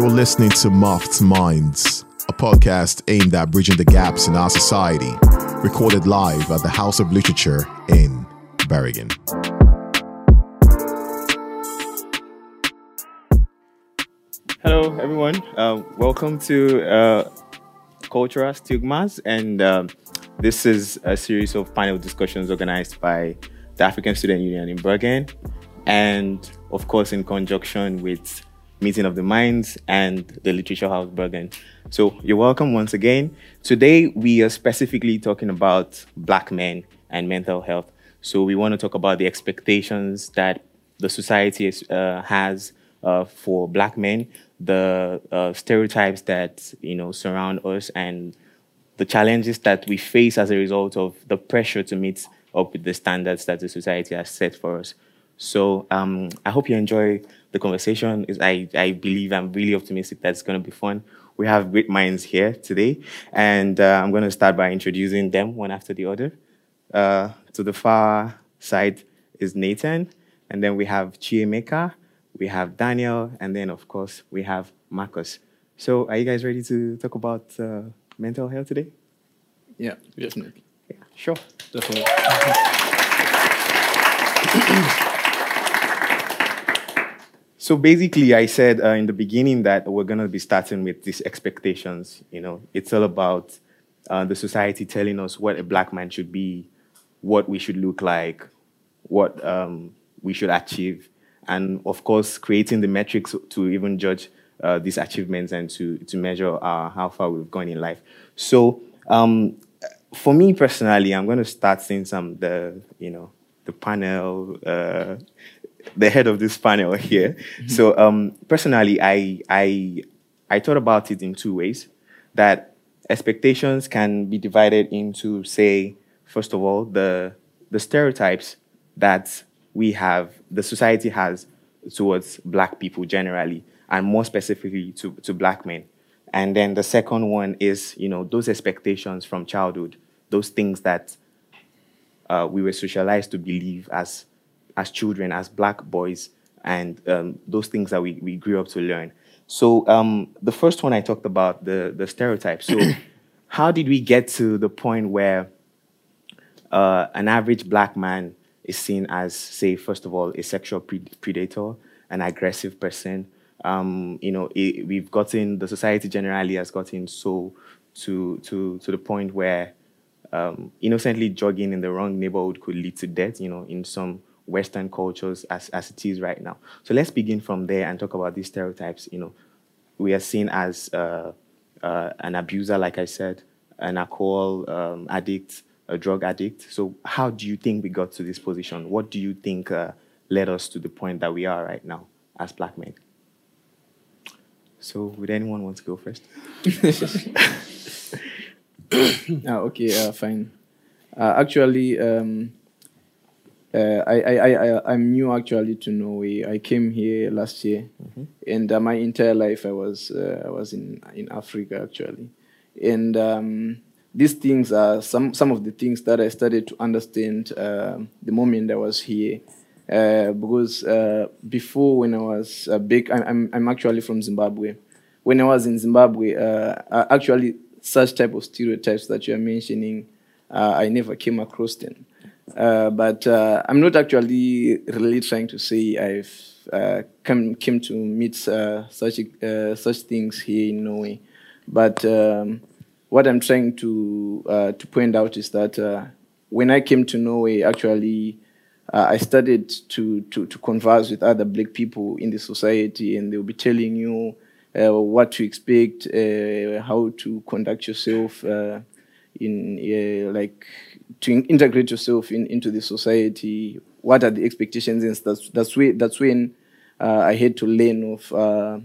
You're listening to Muffed Minds, a podcast aimed at bridging the gaps in our society, recorded live at the House of Literature in Bergen. Hello, everyone. Uh, welcome to uh, Cultural Stigmas, and um, this is a series of panel discussions organized by the African Student Union in Bergen, and of course, in conjunction with Meeting of the Minds and the Literature House Bergen. So, you're welcome once again. Today, we are specifically talking about Black men and mental health. So, we want to talk about the expectations that the society is, uh, has uh, for Black men, the uh, stereotypes that you know surround us, and the challenges that we face as a result of the pressure to meet up with the standards that the society has set for us. So um, I hope you enjoy the conversation. Is I, I believe I'm really optimistic that it's going to be fun. We have great minds here today, and uh, I'm going to start by introducing them one after the other. Uh, to the far side is Nathan, and then we have Chiemeka, we have Daniel, and then of course we have Marcus. So are you guys ready to talk about uh, mental health today? Yeah, definitely. Yeah, sure. Definitely. So basically, I said uh, in the beginning that we're going to be starting with these expectations. You know, it's all about uh, the society telling us what a black man should be, what we should look like, what um, we should achieve, and of course, creating the metrics to even judge uh, these achievements and to to measure uh, how far we've gone in life. So, um, for me personally, I'm going to start seeing some the you know the panel uh, the head of this panel here. Mm-hmm. So um, personally, I I I thought about it in two ways. That expectations can be divided into, say, first of all, the the stereotypes that we have, the society has towards black people generally, and more specifically to, to black men. And then the second one is, you know, those expectations from childhood, those things that uh, we were socialized to believe as as children, as black boys, and um, those things that we, we grew up to learn. So um, the first one I talked about, the, the stereotypes. So how did we get to the point where uh, an average black man is seen as, say, first of all, a sexual predator, an aggressive person? Um, you know, it, we've gotten, the society generally has gotten so to, to, to the point where um, innocently jogging in the wrong neighborhood could lead to death, you know, in some Western cultures as, as it is right now. So let's begin from there and talk about these stereotypes. You know, we are seen as uh, uh, an abuser, like I said, an alcohol um, addict, a drug addict. So how do you think we got to this position? What do you think uh, led us to the point that we are right now as black men? So would anyone want to go first? oh, okay, uh, fine. Uh, actually, um, uh, I, I, I, I'm new actually to Norway. I came here last year, mm-hmm. and uh, my entire life I was uh, I was in in Africa actually, and um, these things are some some of the things that I started to understand uh, the moment I was here, uh, because uh, before when I was big, I'm I'm actually from Zimbabwe. When I was in Zimbabwe, actually such type of stereotypes that you are mentioning, I never came across them. Uh, but uh, I'm not actually really trying to say I've uh, come came to meet uh, such uh, such things here in Norway. But um, what I'm trying to uh, to point out is that when I came to Norway, actually. I started to, to, to converse with other black people in the society, and they'll be telling you what to expect, how to conduct yourself in like to integrate yourself in, into the society. What are the expectations? And that's that's when that's when uh, I had to learn of uh,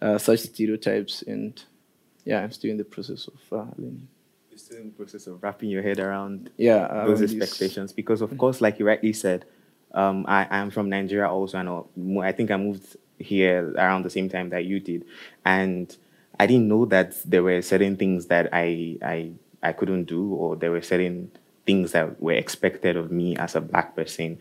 uh, such stereotypes, and yeah, I'm still in the process of uh, learning. You're still in the process of wrapping your head around yeah those expectations, because of course, like you rightly said, um, I am from Nigeria also, and I think I moved here around the same time that you did, and I didn't know that there were certain things that I I I couldn't do, or there were certain things that were expected of me as a black person.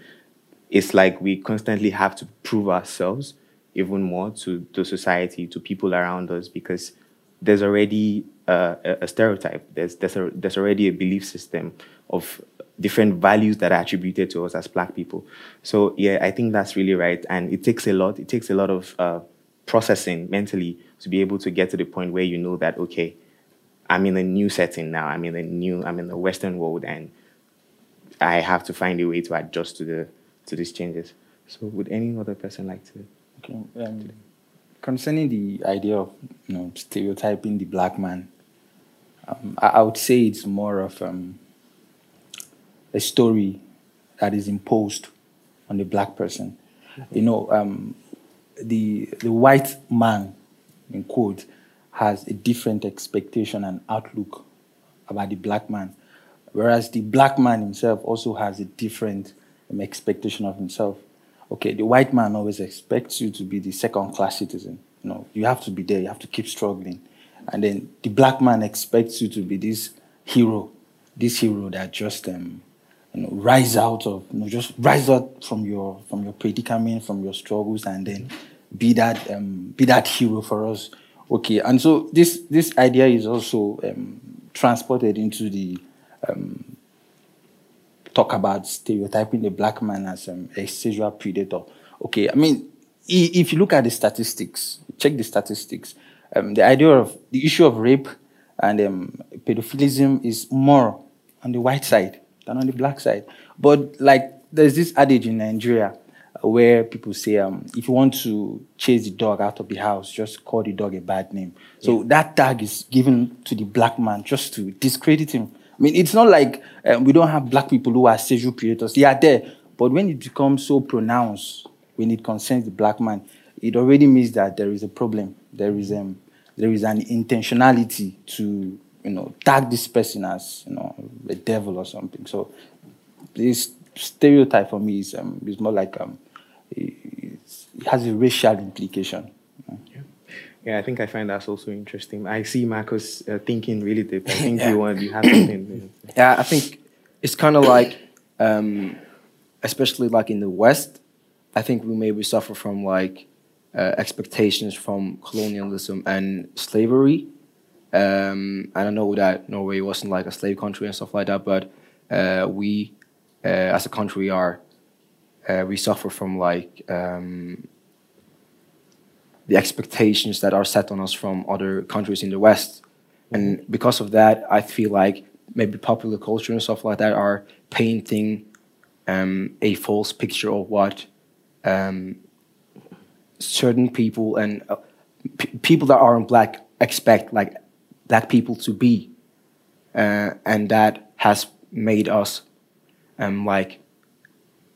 It's like we constantly have to prove ourselves even more to to society, to people around us, because there's already a, a stereotype. There's there's a, there's already a belief system of different values that are attributed to us as Black people. So yeah, I think that's really right, and it takes a lot. It takes a lot of uh, processing mentally to be able to get to the point where you know that okay, I'm in a new setting now. I'm in a new. I'm in the Western world, and I have to find a way to adjust to the to these changes. So, would any other person like to? Okay. Um, concerning the idea of you know stereotyping the black man, um, I, I, would say it's more of um, a story that is imposed on the black person. Mm-hmm. You know, um, the the white man, in quote, has a different expectation and outlook about the black man, whereas the black man himself also has a different um, expectation of himself. Okay, the white man always expects you to be the second class citizen. You know, you have to be there, you have to keep struggling. And then the black man expects you to be this hero, this hero that just um, you know, rise out of, you know, just rise out from your from your predicament, from your struggles, and then be that um, be that hero for us. Okay, and so this this idea is also um, transported into the um, talk about stereotyping the black man as um, a sexual predator. Okay, I mean, if you look at the statistics, check the statistics. Um, the idea of the issue of rape and um, pedophilism is more on the white side than on the black side. But like there's this adage in Nigeria where people say, um, if you want to chase the dog out of the house, just call the dog a bad name. So yeah. that tag is given to the black man just to discredit him. I mean, it's not like um, we don't have black people who are sexual predators. They are there. But when it becomes so pronounced, when it concerns the black man, it already means that there is a problem. There is um, there is an intentionality to you know, tag this person as, you know, a devil or something. So this stereotype for me is, um, is more like um, has a racial implication. Yeah. yeah, I think I find that's also interesting. I see Marcus uh, thinking really deep. I think yeah. you want you have something. Yeah, I think it's kind of like, um, especially like in the West, I think we maybe suffer from like uh, expectations from colonialism and slavery um, and I know that Norway wasn't like a slave country and stuff like that, but uh, we, uh, as a country, are uh, we suffer from like um, the expectations that are set on us from other countries in the West, and because of that, I feel like maybe popular culture and stuff like that are painting um, a false picture of what um, certain people and uh, people that aren't black expect, like black people to be, uh, and that has made us um, like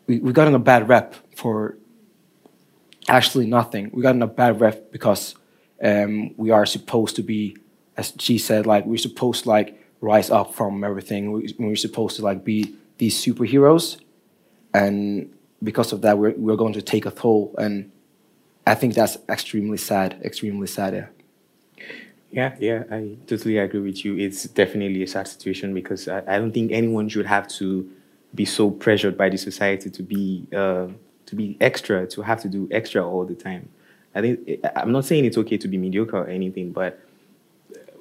we, we got in a bad rep for actually nothing. We got in a bad rep because um, we are supposed to be, as she said, like we're supposed to like rise up from everything. We, we're supposed to like be these superheroes, and because of that, we're we're going to take a toll. And I think that's extremely sad. Extremely sad. Yeah. Yeah, yeah, I totally agree with you. It's definitely a sad situation because I, I don't think anyone should have to be so pressured by the society to be uh, to be extra, to have to do extra all the time. I think I'm not saying it's okay to be mediocre or anything, but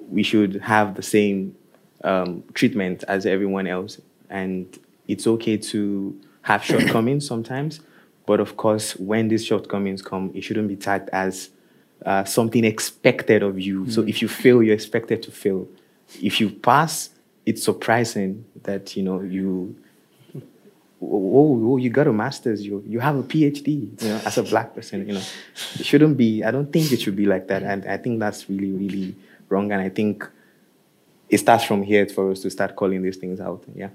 we should have the same um, treatment as everyone else, and it's okay to have shortcomings sometimes. But of course, when these shortcomings come, it shouldn't be tagged as uh, something expected of you. Mm. So if you fail, you're expected to fail. If you pass, it's surprising that you know you. Oh, oh, you got a master's. You you have a PhD. You know, as a black person, you know, it shouldn't be. I don't think it should be like that. And I think that's really, really wrong. And I think it starts from here for us to start calling these things out. Yeah.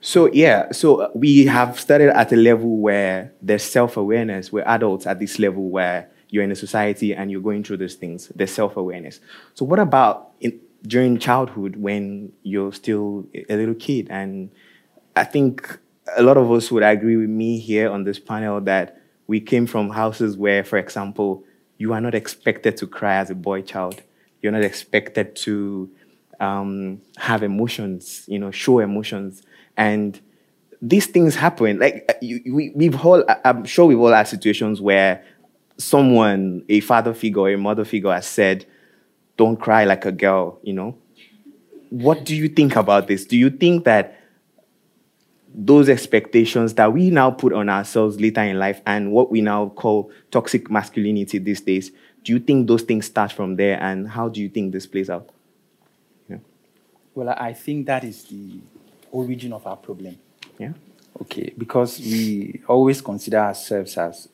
So yeah, so uh, we have started at a level where there's self-awareness. We're adults at this level where you're in a society and you're going through these things. There's self awareness. So, what about in, during childhood when you're still a little kid? And I think a lot of us would agree with me here on this panel that we came from houses where, for example, you are not expected to cry as a boy child. You're not expected to um, have emotions, you know, show emotions. And these things happen. Like you, we, we've all, I'm sure we've all had situations where someone, a father figure a mother figure, has said, "Don't cry like a girl," you know. What do you think about this? Do you think that those expectations that we now put on ourselves later in life and what we now call toxic masculinity these days, do you think those things start from there and how do you think this plays out? Yeah. Well, I think that is the origin of our problem. Yeah. Okay, because we always consider ourselves as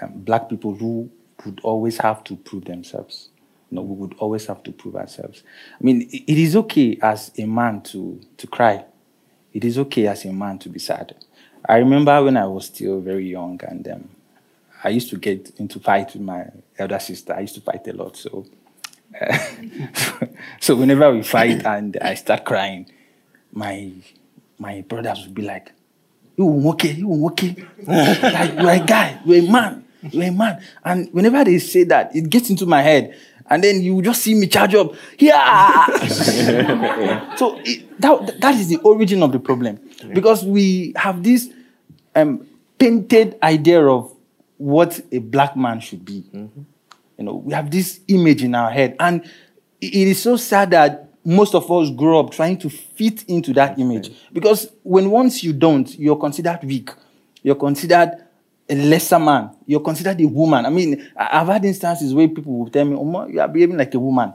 um, black people who would always have to prove themselves. You know, we would always have to prove ourselves. I mean, it, it is okay as a man to, to cry. It is okay as a man to be sad. I remember when I was still very young and um, I used to get into fight with my elder sister. I used to fight a lot. So, uh, so whenever we fight and I start crying, my my brothers would be like, "You okay? You okay? like you're a guy. You're a man. You're a man." And whenever they say that, it gets into my head, and then you just see me charge up. Yeah. so it, that that is the origin of the problem because we have this um, painted idea of what a black man should be. You know, we have this image in our head, and it is so sad that most of us grow up trying to fit into that image because when once you don't, you're considered weak. You're considered a lesser man. You're considered a woman. I mean, I've had instances where people will tell me, "Omo, you are behaving like a woman."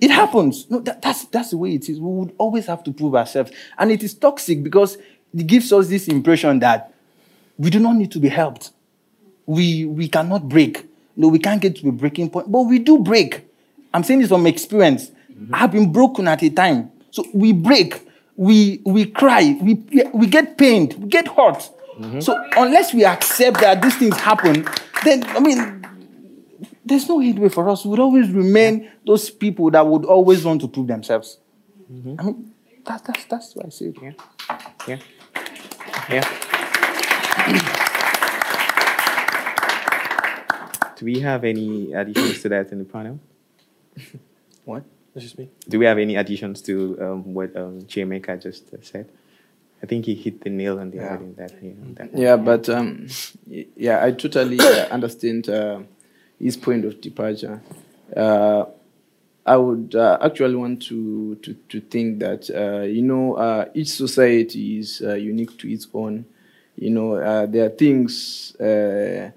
It happens. No, that, that's that's the way it is. We would always have to prove ourselves, and it is toxic because it gives us this impression that we do not need to be helped. We we cannot break. No, we can't get to a breaking point, but we do break. I'm saying this from experience. Mm-hmm. I've been broken at a time, so we break. We we cry. We we get pained. We get hurt. So unless we accept that these things happen, then I mean, there's no headway for us. We would always remain those people that would always want to prove themselves. I mean, that, that's that's what I say. Yeah. Yeah. Yeah. Do we have any additions to that in the panel? What? That's just me. Do we have any additions to um, what um, Chiemeka just uh, said? I think he hit the nail on the head in that. Yeah, on that Yeah, but um, yeah, I totally uh, understand uh, his point of departure. Uh, I would uh, actually want to to, to think that uh, you know uh, each society is uh, unique to its own. You know, uh, there are things uh,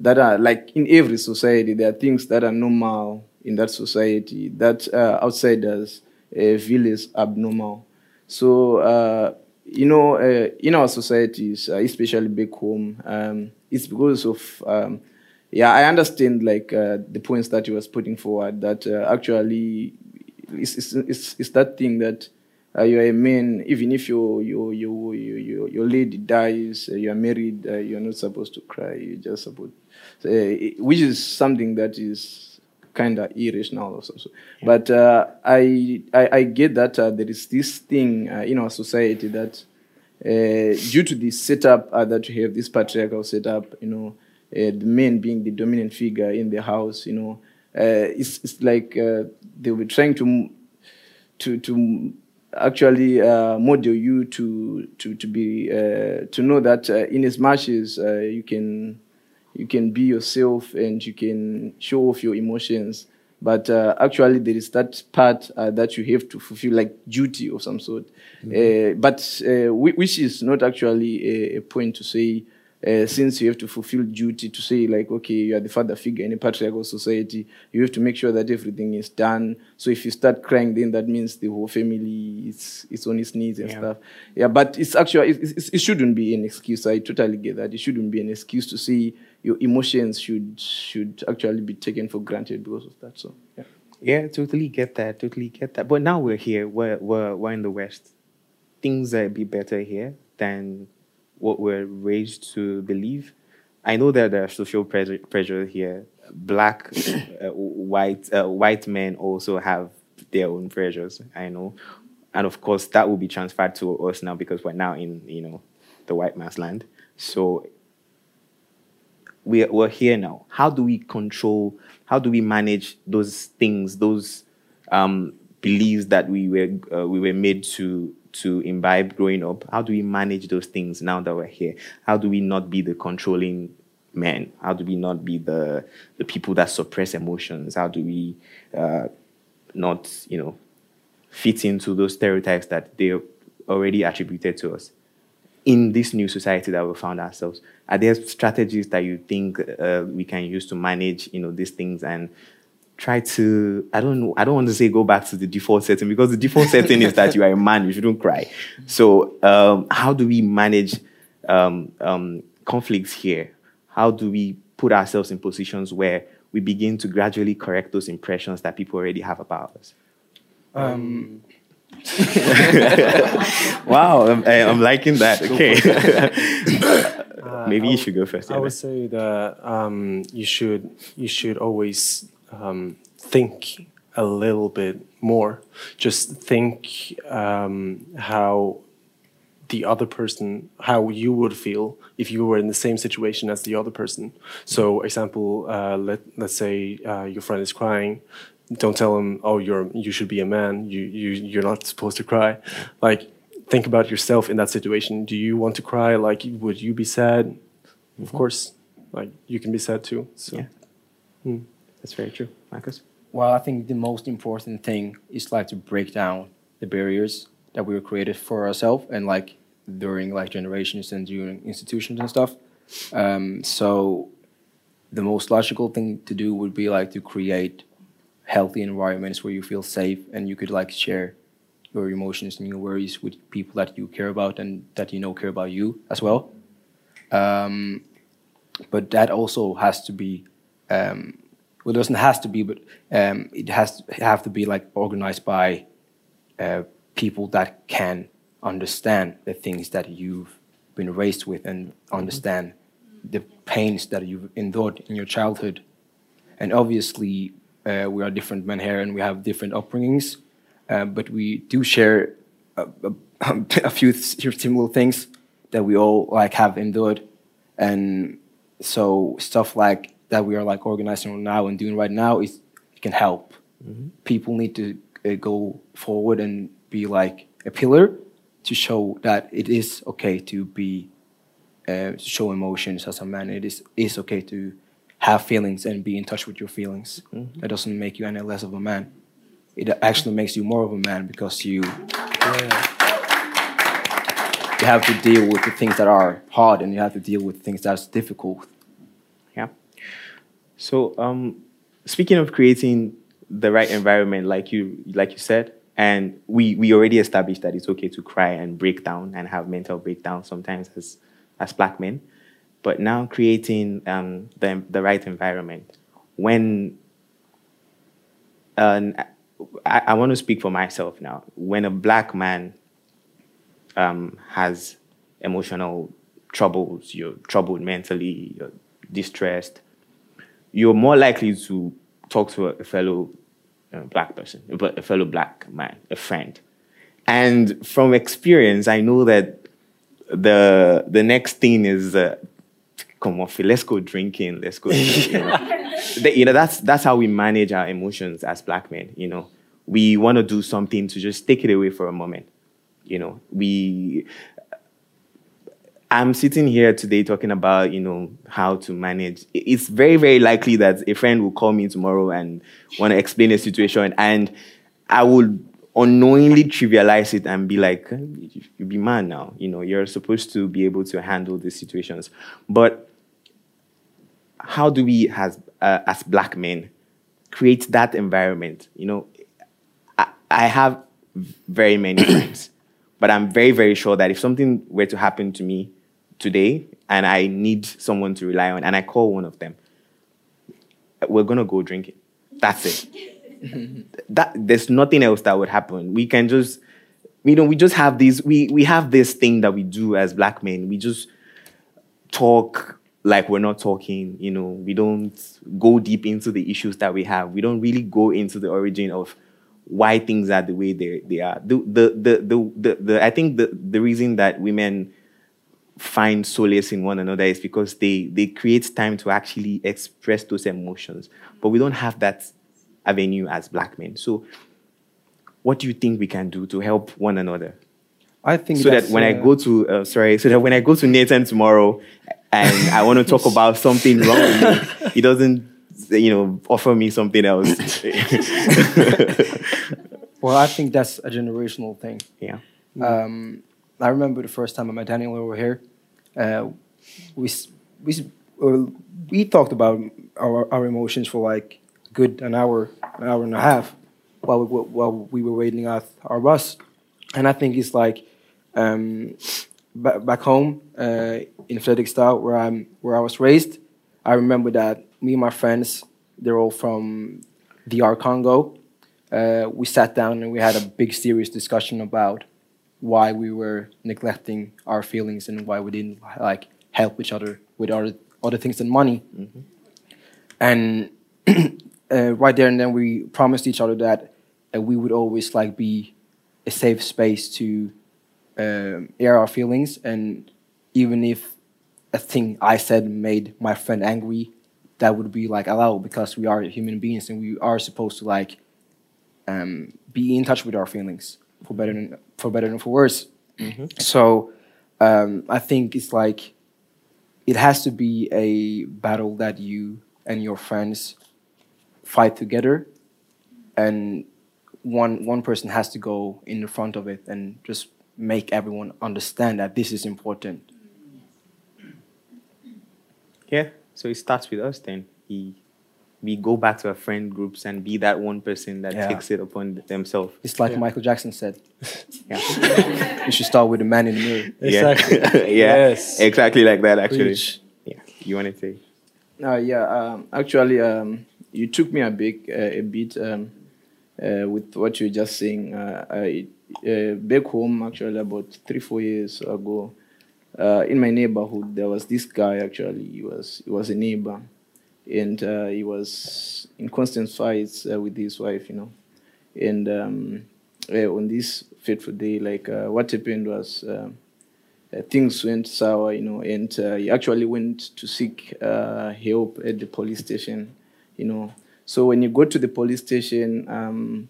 that are like in every society. There are things that are normal in that society that uh, outsiders uh, feel is abnormal. So uh, you know, uh, in our societies, uh, especially back home, um, it's because of um, yeah, I understand like uh, the points that you was putting forward. That uh, actually, it's, it's, it's, it's that thing that uh, you're a man, even if your your your your, your, lady dies, uh, you are married, you're not supposed to cry. You're just supposed, which is something that is kind of irrational or something. But uh, I, I I get that uh, there is this thing uh, in our society that uh, due to the setup uh, that we have, this patriarchal setup, you know, uh, the men being the dominant figure in the house, you know, uh, it's, it's like uh, they were trying to to to actually uh, model you to to to be uh, to know that uh, in as much as uh, you can you can be yourself and you can show off your emotions. But uh, actually there is that part uh, that you have to fulfill like duty of some sort. Uh, but uh, whi- which is not actually a, a point to say uh, since you have to fulfill duty to say like okay you are the father figure in a patriarchal society you have to make sure that everything is done. So if you start crying then that means the whole family is, is on its knees and Yeah. stuff. Yeah but it's actually it, it, it shouldn't be an excuse. I totally get that. It shouldn't be an excuse to say your emotions should should actually be taken for granted because of that so yeah Yeah, totally get that. Totally get that. But now we're here. We're we're, we're in the West. Things are a bit better here than what we're raised to believe. I know that there are social pressure, pressure here. Black, uh, white, uh, white men also have their own pressures. I know, and of course that will be transferred to us now because we're now in you know the white man's land. So we're, we're here now. How do we control, how do we manage those things, those um, beliefs that we were, uh, we were made to, to imbibe growing up? How do we manage those things now that we're here? How do we not be the controlling men? How do we not be the the people that suppress emotions? How do we uh, not, you know, fit into those stereotypes that they already attributed to us? In this new society that we found ourselves, are there strategies that you think uh, we can use to manage, you know, these things and try to I don't know I don't want to say go back to the default setting because the default setting is that you are a man you shouldn't cry. So um, how do we manage um, um, conflicts here? How do we put ourselves in positions where we begin to gradually correct those impressions that people already have about us? Wow, I'm, I'm liking that. Okay, maybe you should go first. I would say that um, you should you should always um, think a little bit more. Just think um, how the other person, how you would feel if you were in the same situation as the other person. So, example, uh, let let's say uh, your friend is crying. Don't tell him, "Oh, you're you should be a man. You you you're not supposed to cry." Like, think about yourself in that situation. Do you want to cry? Like, would you be sad? Of Mm-hmm. course, like you can be sad too. So. Yeah. Hmm. That's very true, Marcus. Well, I think the most important thing is like to break down the barriers that we were created for ourselves and like during like generations and during institutions and stuff. Um, so the most logical thing to do would be like to create healthy environments where you feel safe and you could like share your emotions and your worries with people that you care about and that you know care about you as well. Um, but that also has to be um, well, it doesn't has to be, but um, it has to have to be like organized by uh, people that can understand the things that you've been raised with and understand the pains that you've endured in your childhood. And obviously, uh, we are different men here and we have different upbringings, uh, but we do share a, a, a few similar things that we all like have endured, and so stuff like that we are like organizing now and doing right now is can help. People need to uh, go forward and be like a pillar to show that it is okay to be uh, show emotions as a man. It is is okay to have feelings and be in touch with your feelings. That doesn't make you any less of a man. It actually makes you more of a man because you you have to deal with the things that are hard and you have to deal with things that's difficult. Yeah. So, um, speaking of creating the right environment, like you like you said, and we we already established that it's okay to cry and break down and have mental breakdowns sometimes as as black men, but now creating um, the the right environment when. I, I want to speak for myself now. When a black man um, has emotional troubles, you're troubled mentally, you're distressed, you're more likely to talk to a fellow uh, black person, a fellow black man, a friend. And from experience, I know that the the next thing is, uh, come on, Phil, let's go drinking, let's go. You know? The- you know, that's that's how we manage our emotions as black men. You know, we want to do something to just take it away for a moment. You know, we I'm sitting here today talking about, you know, how to manage. It's very, very likely that a friend will call me tomorrow and want to explain a situation, and I would unknowingly trivialize it and be like, "You be man now. You know, you're supposed to be able to handle these situations." But how do we, as uh, as black men, create that environment? You know, I, I have very many friends, but I'm very, very sure that if something were to happen to me today and I need someone to rely on, and I call one of them, we're gonna go drinking. That's it. that there's nothing else that would happen. We can just, you know, we just have these. We we have this thing that we do as black men. We just talk like we're not talking. You know, we don't go deep into the issues that we have. We don't really go into the origin of why things are the way they, they are. The, the, the, the, the, the, I think the, the reason that women find solace in one another is because they, they create time to actually express those emotions. But we don't have that avenue as black men. So, what do you think we can do to help one another? I think so that when I uh, go to uh, sorry, so that when I go to Nathan tomorrow, and I want to talk about something wrong with me, he doesn't, you know, offer me something else. Well, I think that's a generational thing. yeah. Um, I remember the first time I met Daniel over here. Uh, we we we talked about our, our emotions for like good an hour, an hour and a half, while we, were- while we were waiting at our bus. And I think it's like um, back home uh, in Fredrikstad, where I'm where I was raised. I remember that me and my friends, they're all from DR Congo. Uh, we sat down and we had a big serious discussion about why we were neglecting our feelings and why we didn't like help each other with other other things than money. And uh, right there and then we promised each other that uh, we would always like be a safe space to um, air our feelings and even if a thing I said made my friend angry, that would be like allowed because we are human beings and we are supposed to like um, be in touch with our feelings for better than for better than for worse. So um, I think it's like it has to be a battle that you and your friends fight together, and one one person has to go in the front of it and just make everyone understand that this is important. Yeah. So it starts with us then. He, we go back to our friend groups and be that one person that Yeah. takes it upon themselves. It's like Michael Jackson said. Yeah. You should start with the man in the mirror. Exactly. yeah. Yes. Exactly like that, actually. Preach. Yeah. You want to say? Uh, yeah, um, actually, um, you took me a big uh, a bit um, uh, with what you were just saying. Uh, I, uh, back home, actually, about three four years ago, uh, in my neighborhood, there was this guy. Actually, he was he was a neighbor, and uh, he was in constant fights uh, with his wife. You know, and um, uh, on this fateful day, like uh, what happened was. Things went sour, you know, and he actually went to seek help at the police station, you know. So when you go to the police station, um,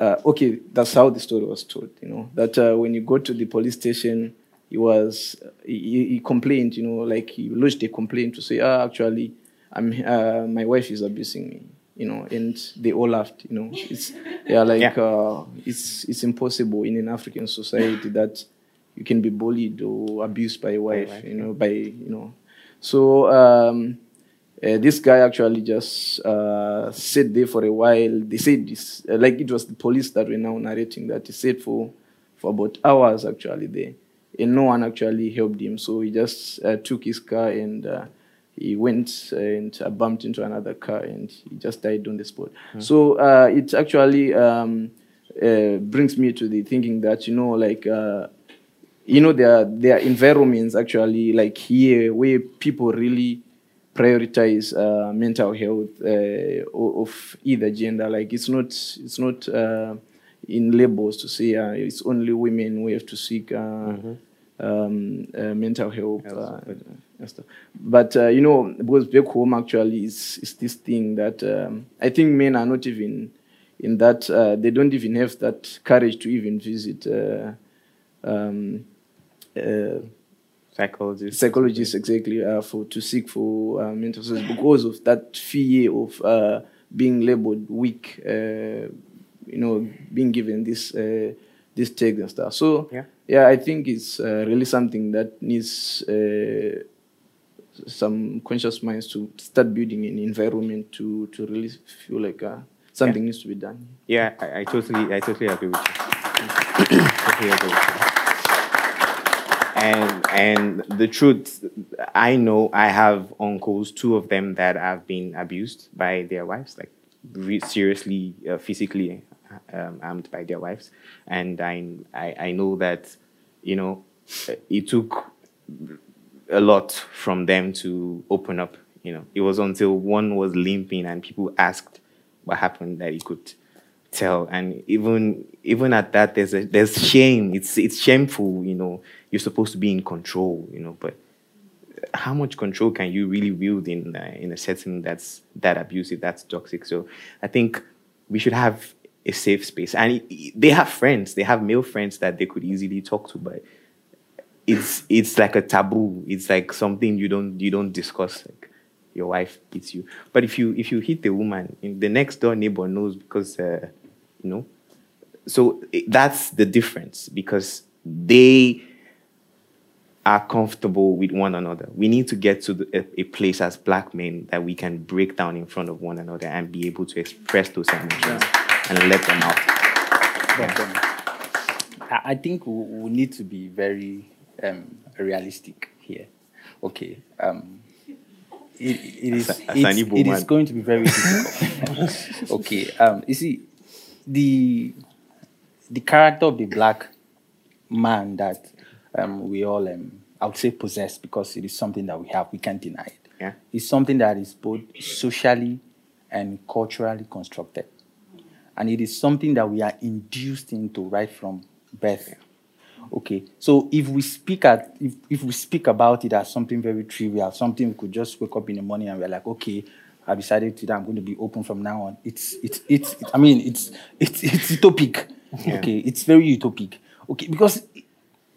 uh, okay, that's how the story was told, you know. That uh, when you go to the police station, he was he, he complained, you know, like he lodged a complaint to say, ah, actually, I'm uh, my wife is abusing me, you know, and they all laughed, you know. It's yeah, like Yeah. Uh, it's it's impossible in an African society that you can be bullied or abused by a wife, wife, you know, by you know. So um, uh, this guy actually just uh, sat there for a while. They said this, uh, like it was the police that were now narrating that he sat for for about hours actually there, and no one actually helped him. So he just uh, took his car and. Uh, he went and uh, bumped into another car and he just died on the spot. So uh, it actually um, uh, brings me to the thinking that you know, like uh, you know, there are, there are environments actually like here where people really prioritize uh, mental health uh, of either gender. Like it's not it's not uh, in labels to say uh, it's only women we have to seek uh, um, uh, mental health. Health support. and stuff. But uh, you know, because back home actually is is this thing that um, I think men are not even in that. Uh, they don't even have that courage to even visit. Uh, um, Psychologist. psychologists exactly uh, for to seek for uh, mental health because of that fear of uh, being labeled weak, uh, you know, being given this uh, this tag and stuff. So Yeah. yeah, I think it's uh, really something that needs uh, some conscious minds to start building an environment to to really feel like uh, something needs to be done. Yeah, I, I totally, I totally agree with you. totally agree with you. And and the truth, I know I have uncles, two of them that have been abused by their wives, like re- seriously, uh, physically um, harmed by their wives, and I, I I know that, you know, it took a lot from them to open up. You know, it was until one was limping and people asked what happened that he could tell. And even even at that, there's a, there's shame. It's it's shameful. You know, you're supposed to be in control. You know, but how much control can you really wield in uh, in a setting that's that abusive, that's toxic? So I think we should have a safe space. And they have friends. They have male friends that they could easily talk to, but it's it's like a taboo. It's like something you don't you don't discuss. Like your wife hits you, but if you if you hit a woman, the next door neighbor knows because uh, you know. So it, that's the difference because they are comfortable with one another. We need to get to the, a, a, place as black men that we can break down in front of one another and be able to express those emotions yeah. and let them out. But, um, I think we, we, need to be very um, realistic here. Okay. Um, it, it is it is going to be very difficult. okay. Um, you see, the the character of the black man that um, we all, um, I would say, possess because it is something that we have. We can't deny it. Yeah. It's something that is both socially and culturally constructed. And it is something that we are induced into right from birth. Okay, so if we speak at if, if we speak about it as something very trivial, something we could just wake up in the morning and we're like, okay, I decided today I'm going to be open from now on. It's it's it's, it's I mean it's it's it's utopic. Yeah. Okay, it's very utopic. Okay, because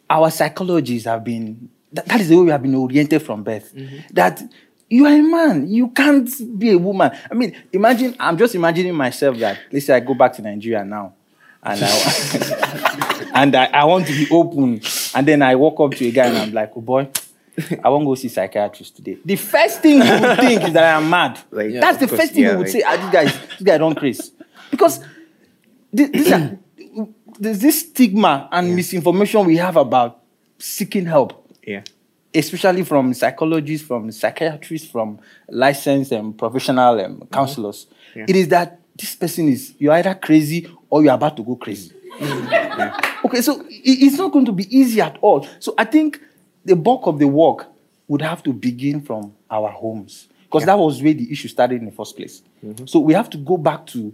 our psychologists have been that, that is the way we have been oriented from birth. Mm-hmm. That you are a man, you can't be a woman. I mean, imagine I'm just imagining myself that let's say I go back to Nigeria now and I and I, I want to be open, and then I walk up to a guy and I'm like, oh boy. I won't go see psychiatrist today. The first thing you would think is that I am mad. Like, yeah, That's the course, first thing yeah, you would like, say. Ah, this guy, this guy don't crazy. Because this, this are, there's this stigma and yeah. misinformation we have about seeking help. Yeah. Especially from psychologists, from psychiatrists, from licensed and professional um, counselors. Mm-hmm. Yeah. It is that this person is, you're either crazy or you're about to go crazy. yeah. Okay, so it's not going to be easy at all. So I think the bulk of the work would have to begin from our homes because that was where the issue started in the first place. Mm-hmm. So we have to go back to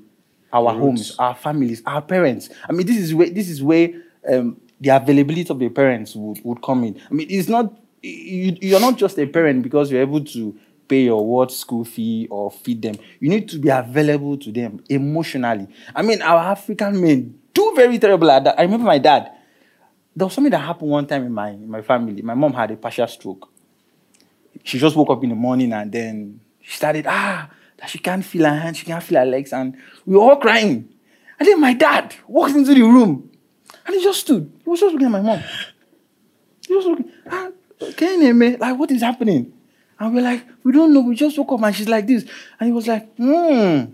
our homes, our families, our parents. I mean, this is where this is where um, the availability of the parents would, would come in. I mean, it's not you, you're not just a parent because you're able to pay your what school fee or feed them. You need to be available to them emotionally. I mean, our African men do very terrible at that. I remember my dad. There was something that happened one time in my in my family. My mom had a partial stroke. She just woke up in the morning and then she started ah she can't feel her hands, she can't feel her legs, and we were all crying. And then my dad walked into the room and he just stood. He was just looking at my mom. He was looking, ah, can you me? Like, what is happening? And we're like, we don't know. We just woke up and she's like this. And he was like, hmm.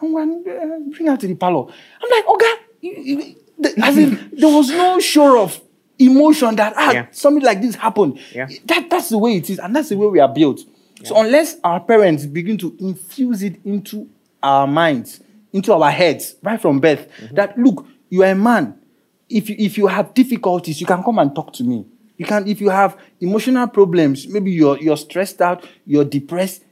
I'm going to bring her to the parlor. I'm like, okay. As in, there was no show of emotion that ah, yeah. something like this happened. Yeah. That, that's the way it is, and that's the way we are built. So unless our parents begin to infuse it into our minds, into our heads, right from birth, mm-hmm. that look, you are a man. If you, if you have difficulties, you can come and talk to me. You can, if you have emotional problems, maybe you're you're stressed out, you're depressed,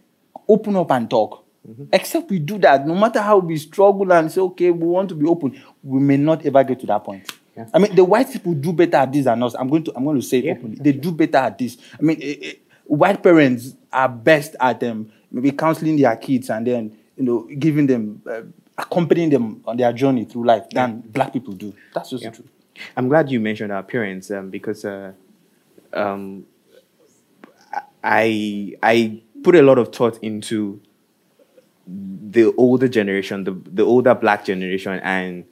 open up and talk. Mm-hmm. Except we do that, no matter how we struggle and say, okay, we want to be open, we may not ever get to that point. Yeah. I mean, the white people do better at this than us. I'm going to, I'm going to say it yeah, openly. They do better at this. I mean, it, it, white parents are best at them um, maybe counseling their kids and then you know giving them uh, accompanying them on their journey through life than black people do. That's just yeah. true. I'm glad you mentioned our parents um, because uh, um, I I put a lot of thought into the older generation, the the older black generation, and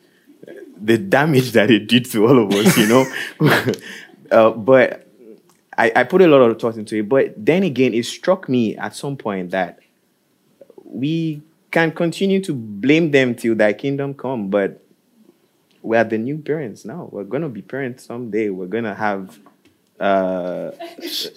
the damage that it did to all of us. You know, uh, but I, I put a lot of thought into it. But then again, it struck me at some point that we can continue to blame them till thy kingdom come, but we are the new parents now. We're gonna be parents someday. We're gonna have uh,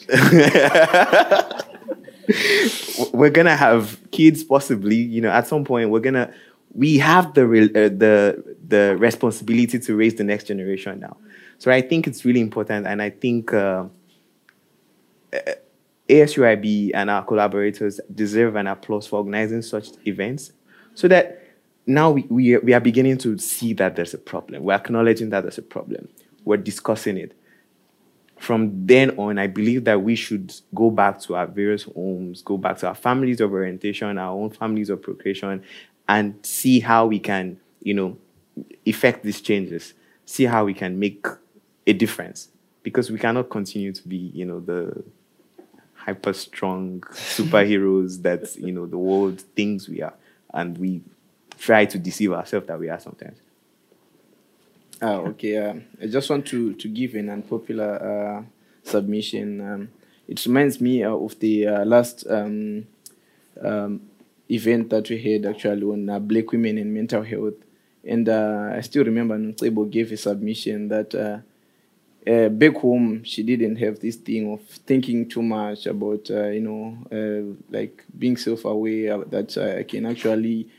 we're gonna have kids possibly. You know, at some point, we're gonna we have the re- uh, the the responsibility to raise the next generation now. So I think it's really important, and I think. Uh, ASUIB and our collaborators deserve an applause for organizing such events so that now we, we, we are beginning to see that there's a problem. We're acknowledging that there's a problem. We're discussing it. From then on, I believe that we should go back to our various homes, go back to our families of orientation, our own families of procreation, and see how we can, you know, effect these changes, see how we can make a difference because we cannot continue to be, you know, the hyper strong superheroes that you know the world thinks we are, and we try to deceive ourselves that we are sometimes. Ah, okay. Uh, I just want to, to give an unpopular uh, submission. Um, it reminds me uh, of the uh, last um, um, event that we had actually on uh, black women and mental health. And uh, I still remember Nsebo gave a submission that back home she didn't have this thing of thinking too much about, you know, like being self-aware that I can actually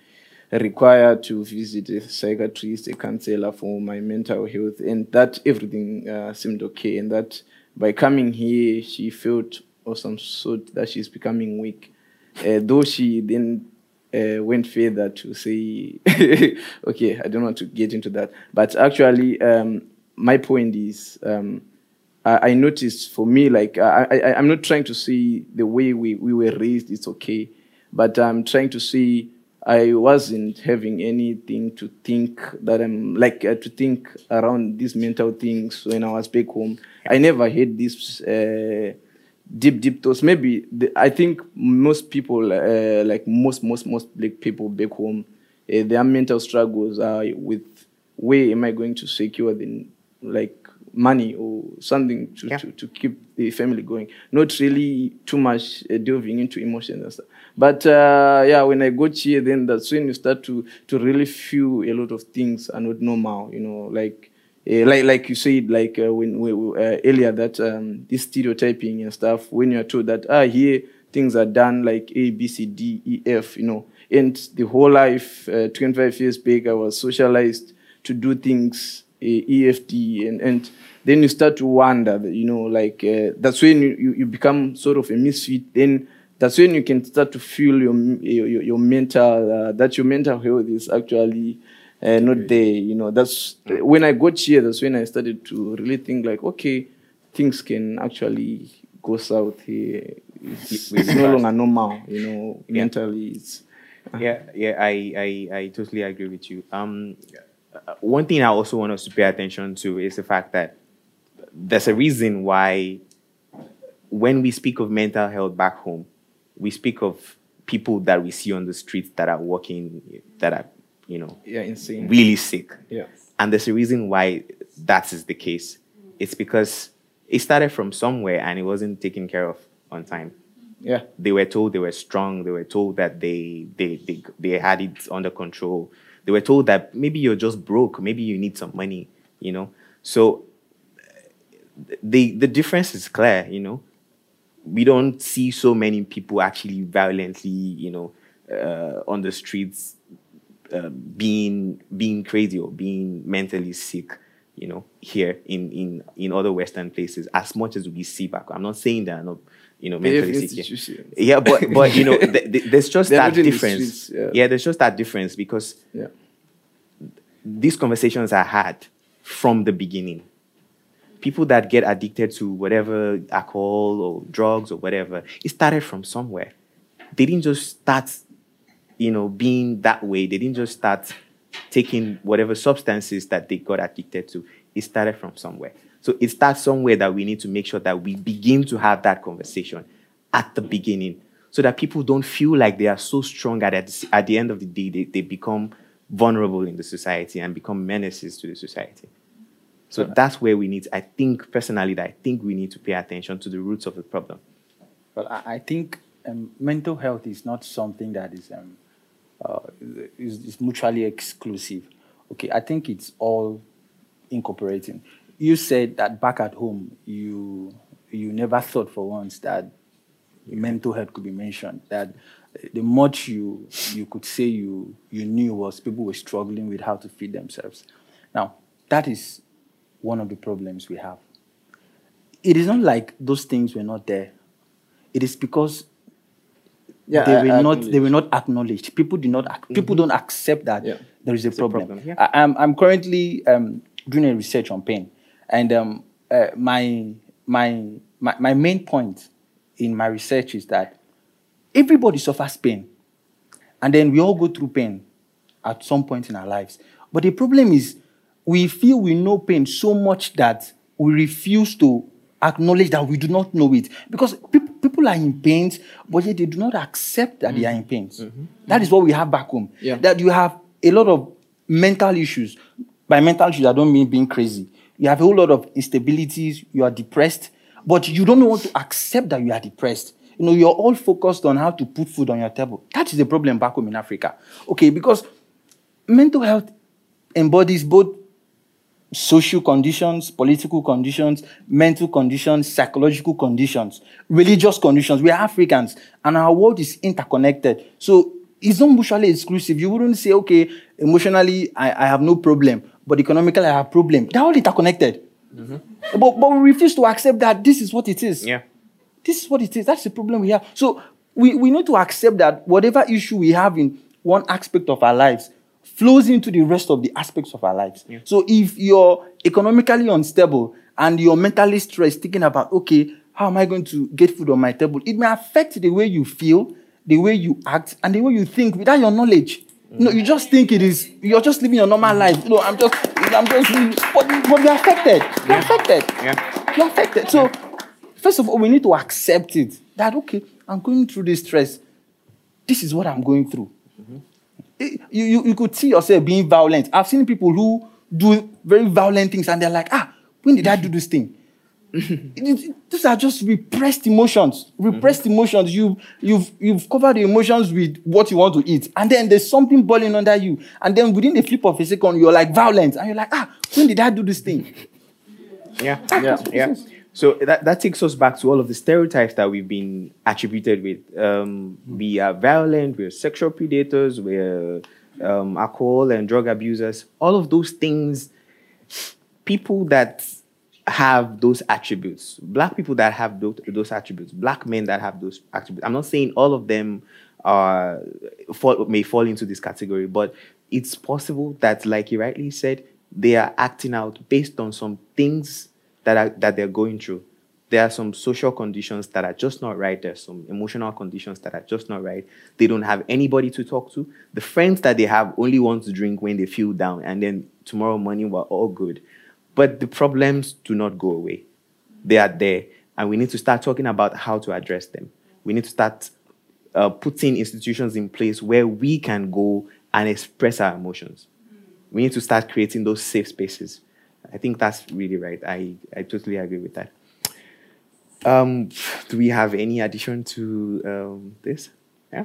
require to visit a psychiatrist, a counselor for my mental health, and that everything uh, seemed okay. And that by coming here, she felt of some sort that she's becoming weak. Uh, though she then uh, went further to say, okay, I don't want to get into that, but actually, um, my point is. Um, I, I noticed for me, like I, I, I'm not trying to say the way we, we were raised is okay, but I'm trying to see I wasn't having anything to think that I'm like uh, to think around these mental things when I was back home. I never had these uh, deep, deep thoughts. Maybe the, I think most people, uh, like most, most, most black people back home, uh, their mental struggles are with where am I going to secure the like money or something to, yeah. to, to keep the family going. Not really too much uh, delving into emotions and stuff. But uh, yeah, when I got here, then that's when you start to to really feel a lot of things are not normal. You know, like uh, like like you said, like uh, when, when uh, earlier that um, this stereotyping and stuff. When you are told that ah here things are done like A B C D E F, you know, and the whole life, uh, 25 years back, I was socialized to do things uh, EFD and and then you start to wonder, you know, like that's when you, you, you become sort of a misfit. Then that's when you can start to feel your your, your mental uh, that your mental health is actually uh, not there. You know, that's when I got here. That's when I started to really think like, okay, things can actually go south here. It's, it's no longer normal. You know, mentally, it's. Uh, yeah, yeah, I, I, I totally agree with you. Um, uh, Uh, one thing I also want us to pay attention to is the fact that there's a reason why when we speak of mental health back home, we speak of people that we see on the streets that are walking, that are, you know, yeah, insane, really sick. Yeah. And there's a reason why that is the case. It's because it started from somewhere and it wasn't taken care of on time. Yeah. They were told they were strong. They were told that they they they, they had it under control. They were told that maybe you're just broke. Maybe you need some money. You know. So the the difference is clear. You know we don't see so many people actually violently, you know, uh, on the streets, uh, being being crazy or being mentally sick, you know, here in in in other Western places. As much as we see back, I'm not saying that, not you know, mentally sick. Yeah. but but you know, th- th- there's just that difference. The yeah. yeah. there's just that difference because yeah. these conversations are had from the beginning people that get addicted to whatever alcohol or drugs or whatever, it started from somewhere. They didn't just start, you know, being that way. They didn't just start taking whatever substances that they got addicted to. It started from somewhere. So it starts somewhere that we need to make sure that we begin to have that conversation at the beginning so that people don't feel like they are so strong that at, at the end of the day they, they become vulnerable in the society and become menaces to the society. So that's where we need, I think personally, that I think we need to pay attention to the roots of the problem. But I, I think um, mental health is not something that is, um, uh, is, is mutually exclusive. Okay, I think it's all incorporating. You said that back at home, you you never thought for once that mental health could be mentioned. That the much you you could say you you knew was people were struggling with how to feed themselves. Now that is one of the problems we have. It is not like those things were not there. It is because yeah, they I, were I not they were not acknowledged. People do not mm-hmm. people don't accept that yeah. there is a it's problem. A problem. Yeah. I, am I'm, I'm currently um, doing a research on pain, and um, uh, my, my my my main point in my research is that everybody suffers pain, and then we all go through pain at some point in our lives. But the problem is we feel we know pain so much that we refuse to acknowledge that we do not know it because people, people are in pain, but yet they do not accept that they are in pain. That is what we have back home. Yeah. That you have a lot of mental issues. By mental issues, I don't mean being crazy. You have a whole lot of instabilities. You are depressed, but you don't want to accept that you are depressed. You know, you're all focused on how to put food on your table. That is the problem back home in Africa. Okay, because mental health embodies both social conditions, political conditions, mental conditions, psychological conditions, religious conditions. We are Africans and our world is interconnected. So it's not mutually exclusive. You wouldn't say, okay, emotionally, I, I have no problem, but economically, I have problem. They're all interconnected. Mm-hmm. But, but we refuse to accept that this is what it is. Yeah. This is what it is. That's the problem we have. So we, we need to accept that whatever issue we have in one aspect of our lives flows into the rest of the aspects of our lives. So if you're economically unstable and you're mentally stressed, thinking about, okay, how am I going to get food on my table? It may affect the way you feel, the way you act, and the way you think without your knowledge. No, you just think it is. You're just living your normal life. No, I'm just, I'm just, but, but you're affected. You're affected. Yeah. You're affected. So, first of all, we need to accept it. That okay, I'm going through this stress. This is what I'm going through. Eh, You, you, you could see yourself being violent. I've seen people who do very violent things, and they're like, ah, when did I do this thing? These are just repressed emotions. Repressed emotions. You, you've, you've covered the emotions with what you want to eat, and then there's something boiling under you, and then within the flip of a second, you're like violent, and you're like, ah, when did I do this thing? Yeah. Yeah. Yeah. So that, that takes us back to all of the stereotypes that we've been attributed with. Um, we are violent, we're sexual predators, we're um, alcohol and drug abusers. All of those things, people that have those attributes, black people that have those, those attributes, black men that have those attributes. I'm not saying all of them are fall, may fall into this category, but it's possible that, like you rightly said, they are acting out based on some things that are that they're going through. There are some social conditions that are just not right. There's some emotional conditions that are just not right. They don't have anybody to talk to. The friends that they have only want to drink when they feel down, and then tomorrow morning we're all good. But the problems do not go away. They are there, and we need to start talking about how to address them. We need to start uh, putting institutions in place where we can go and express our emotions. We need to start creating those safe spaces. I think that's really right. I, I totally agree with that. Um, do we have any addition to um, this? Yeah,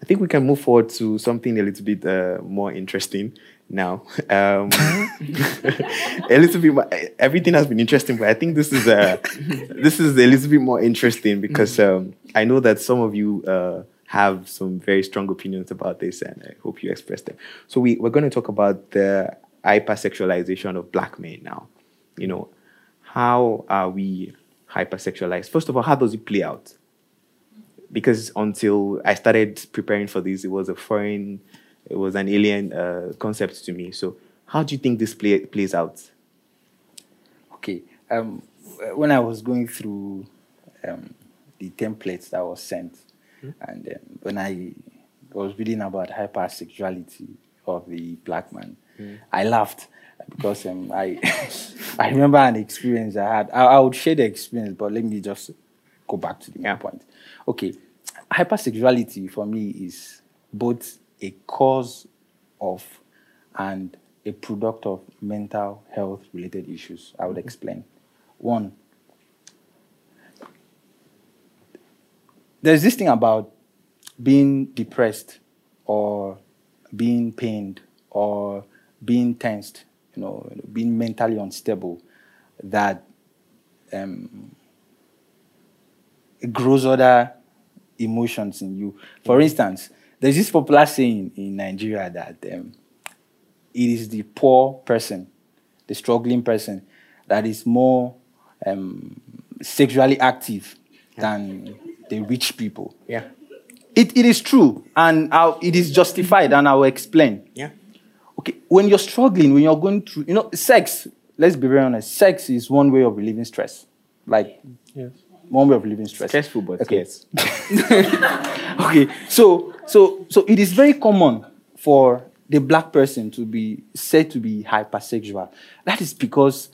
I think we can move forward to something a little bit uh, more interesting now. Um, a little bit. More, everything has been interesting, but I think this is uh, this is a little bit more interesting because um, I know that some of you uh, have some very strong opinions about this, and I hope you express them. So we we're going to talk about the hypersexualization of black men now. You know, how are we hypersexualized? First of all, how does it play out? Because until I started preparing for this, it was a foreign, it was an alien uh, concept to me. So, how do you think this play, plays out? Okay. Um, when I was going through um, the templates that was sent, and um, when I was reading about hypersexuality of the black man, I laughed because um, I I remember an experience I had. I, I would share the experience, but let me just go back to the main Yeah. point. Okay, hypersexuality for me is both a cause of and a product of mental health related issues. I would explain. One, there's this thing about being depressed or being pained or being tensed, you know, being mentally unstable that um, grows other emotions in you. For instance, there's this popular saying in Nigeria that um, it is the poor person, the struggling person, that is more um, sexually active than the rich people. Yeah, It, it is true, and I'll, it is justified, and I will explain. yeah, Okay, when you're struggling, when you're going through, you know, sex, let's be very honest, sex is one way of relieving stress. Like, Yes. One way of living stress. stressful, but Okay. yes, okay so so so it is very common for the black person to be said to be hypersexual that is because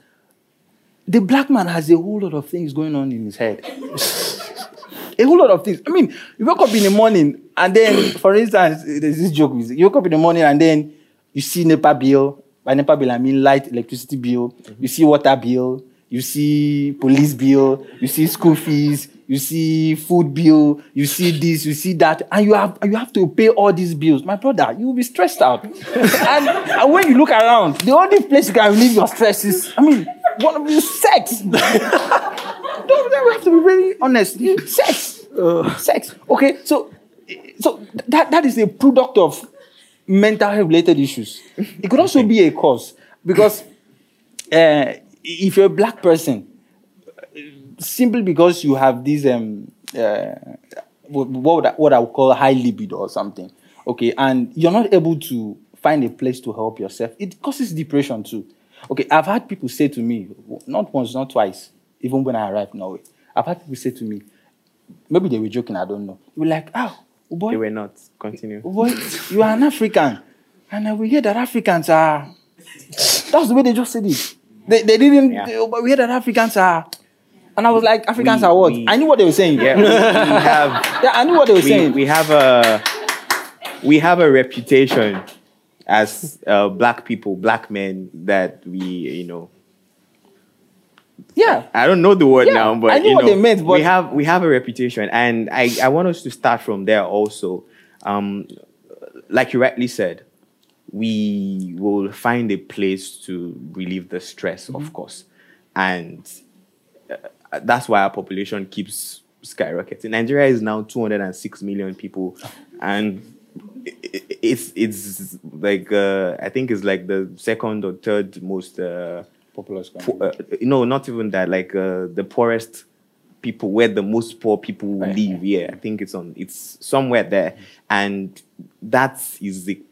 the black man has a whole lot of things going on in his head. a whole lot of things. I mean, you wake up in the morning and then, for instance, there's this joke. You wake up in the morning and then you see NEPA bill. By NEPA bill, I mean light electricity bill. Mm-hmm. You see water bill. You see police bill. You see school fees. You see food bill. You see this. You see that, and you have you have to pay all these bills. My brother, you will be stressed out. and, and when you look around, the only place you can relieve your stress is, I mean, one of you sex. Don't we have to be very honest. Sex. Uh, sex. Okay, so so that, that is a product of mental health related issues. It could also be a cause because uh, if you're a black person, simply because you have this um, uh, what what I would call high libido or something, okay, and you're not able to find a place to help yourself, it causes depression too. Okay, I've had people say to me, not once, not twice, even when I arrived in Norway, I've had people say to me, maybe they were joking, I don't know. You were like, oh, boy. They were not. Continue. Boy, you are an African. And we hear that Africans are. That's the way they just said it. They, they didn't, yeah. they, but we hear that Africans are. And I was like, Africans we, are what? We, I knew what they were saying. Yeah, we, we have. yeah, I knew what they were saying. We have a. We have a reputation as uh, black people, black men, that we, you know. Yeah. I don't know the word yeah, now, but I knew you what know, they meant. But we have we have a reputation, and I I want us to start from there also. Um, like you rightly said, we will find a place to relieve the stress, mm-hmm. of course, and uh, that's why our population keeps skyrocketing. Nigeria is now 206 million people, and it's it's like uh, I think it's like the second or third most uh, populous country. Po- uh, no, not even that. Like uh, the poorest people, where the most poor people right. live. Yeah, I think it's on. It's somewhere there, and that is the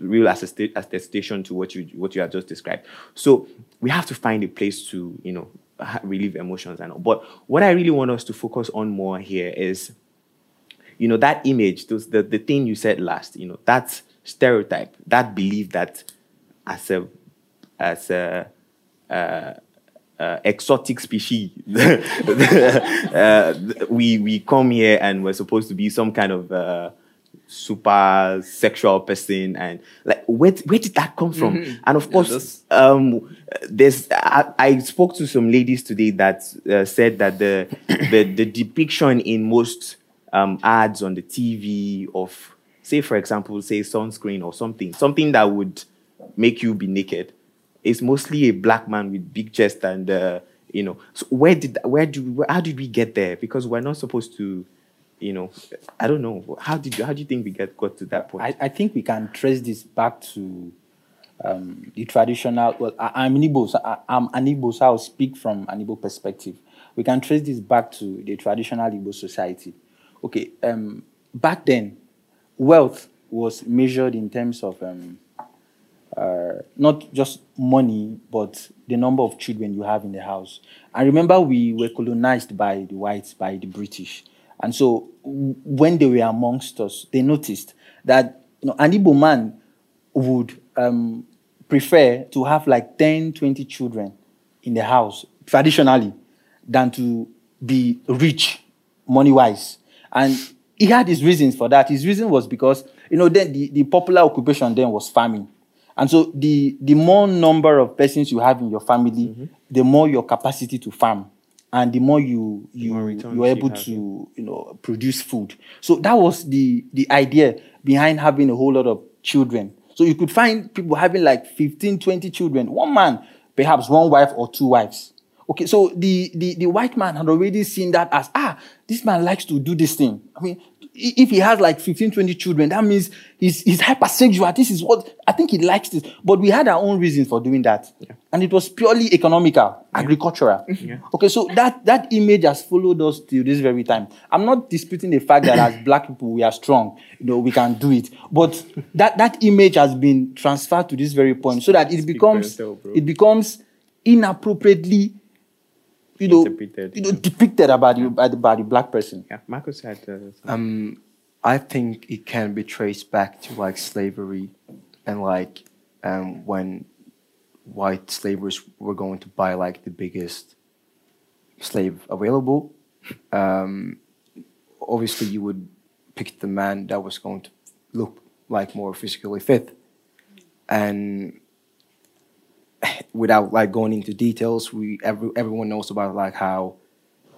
real attestation to what you what you have just described. So we have to find a place to you know relieve emotions and all. But what I really want us to focus on more here is you know, that image, those, the, the thing you said last, you know, that stereotype, that belief that as a, as a, uh, uh, exotic species, uh, we, we come here and we're supposed to be some kind of uh, super sexual person and like where, where did that come from mm-hmm. and of course um there's I, I, spoke to some ladies today that uh, said that the, the the depiction in most um, ads on the TV of, say, for example, say sunscreen or something, something that would make you be naked. is mostly a black man with big chest and, uh, you know, so where did, where do, where, how did we get there? Because we're not supposed to, you know, I don't know. How did you, how do you think we get got to that point? I, I think we can trace this back to um, the traditional. Well, I, am Igbo, so I, am an so I'll speak from an perspective. We can trace this back to the traditional Igbo society okay, um, back then, wealth was measured in terms of um, uh, not just money, but the number of children you have in the house. And remember, we were colonized by the whites, by the British. And so when they were amongst us, they noticed that you know, an Igbo man would um, prefer to have like 10, 20 children in the house, traditionally, than to be rich money wise. And he had his reasons for that. His reason was because, you know, then the, the popular occupation then was farming. And so the, the more number of persons you have in your family, mm-hmm. the more your capacity to farm. And the more you you you're able you to you know produce food. So that was the the idea behind having a whole lot of children. So you could find people having like 15, 20 children, one man, perhaps one wife or two wives. Okay, so the, the, the white man had already seen that as, ah, this man likes to do this thing. I mean, if he has like 15, 20 children, that means he's, he's hypersexual. This is what, I think he likes this. But we had our own reasons for doing that. Yeah. And it was purely economical, yeah. agricultural. Yeah. Okay, so that, that image has followed us till this very time. I'm not disputing the fact that as black people, we are strong. You know, we can do it. But that, that image has been transferred to this very point so that it becomes, it becomes inappropriately you know, you know, depicted about you by the, by the black person. Yeah, Marcus had. Uh, um, I think it can be traced back to like slavery, and like um, when white slavers were going to buy like the biggest slave available, um, obviously you would pick the man that was going to look like more physically fit, and without like going into details, we every, everyone knows about like how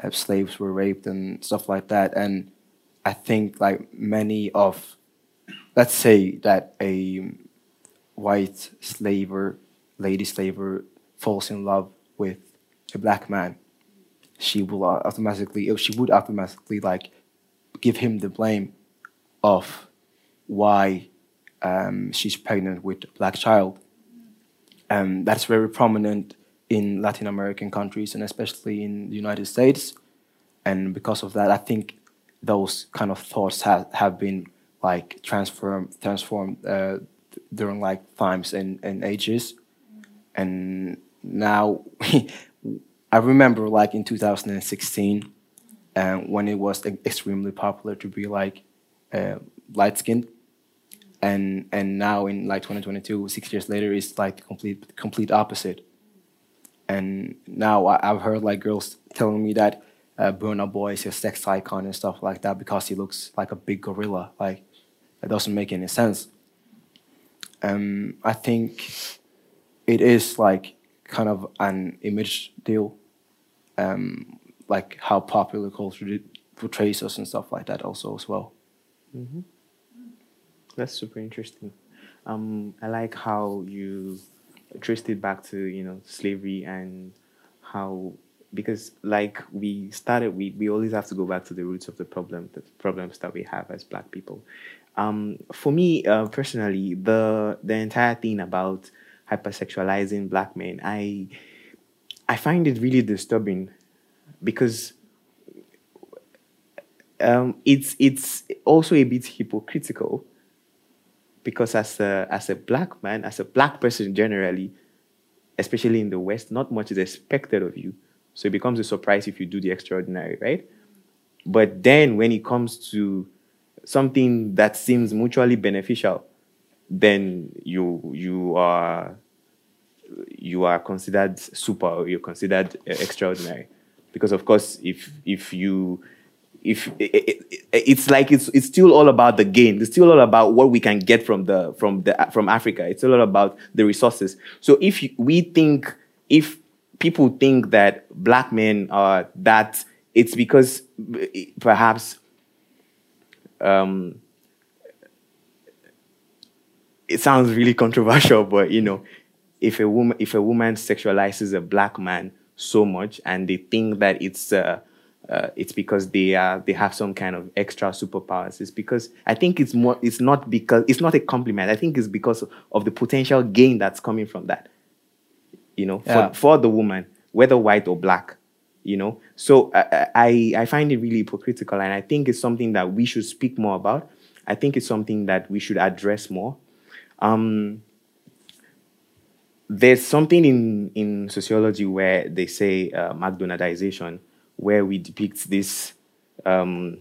uh, slaves were raped and stuff like that, and I think like many of, let's say that a white slaver, lady slaver, falls in love with a black man, she will automatically, she would automatically like give him the blame of why um, she's pregnant with a black child. Um, that's very prominent in Latin American countries and especially in the United States. And because of that, I think those kind of thoughts have, have been like transformed transformed uh, during like times and, and ages. And now I remember like in 2016 um, when it was extremely popular to be like uh, light skinned and and now in like 2022 six years later it's like the complete complete opposite. And now I, have heard like girls telling me that uh, Burna Boy is a sex icon and stuff like that because he looks like a big gorilla. Like that doesn't make any sense. Um, I think it is like kind of an image deal um, like how popular culture portrays us and stuff like that also as well. Mm-hmm. That's super interesting. Um, I like how you traced it back to you know slavery and how because like we started we, we always have to go back to the roots of the problem the problems that we have as black people um, for me uh, personally the the entire thing about hypersexualizing black men i i find it really disturbing because um, it's it's also a bit hypocritical because as a as a black man, as a black person generally, especially in the West, not much is expected of you. So it becomes a surprise if you do the extraordinary, right? But then when it comes to something that seems mutually beneficial, then you you are you are considered super you're considered uh, extraordinary because of course if if you if it, it, it's like it's it's still all about the gain. It's still all about what we can get from the from the from Africa. It's all about the resources. So if we think if people think that black men are that, it's because perhaps um, it sounds really controversial, but you know, if a woman if a woman sexualizes a black man so much and they think that it's uh, uh, it's because they are they have some kind of extra superpowers. It's because I think it's more. It's not because it's not a compliment. I think it's because of the potential gain that's coming from that. You know, for, yeah. for the woman, whether white or black. You know, so I, I I find it really hypocritical, and I think it's something that we should speak more about. I think it's something that we should address more. Um, there's something in in sociology where they say uh, McDonaldization where we depict this um,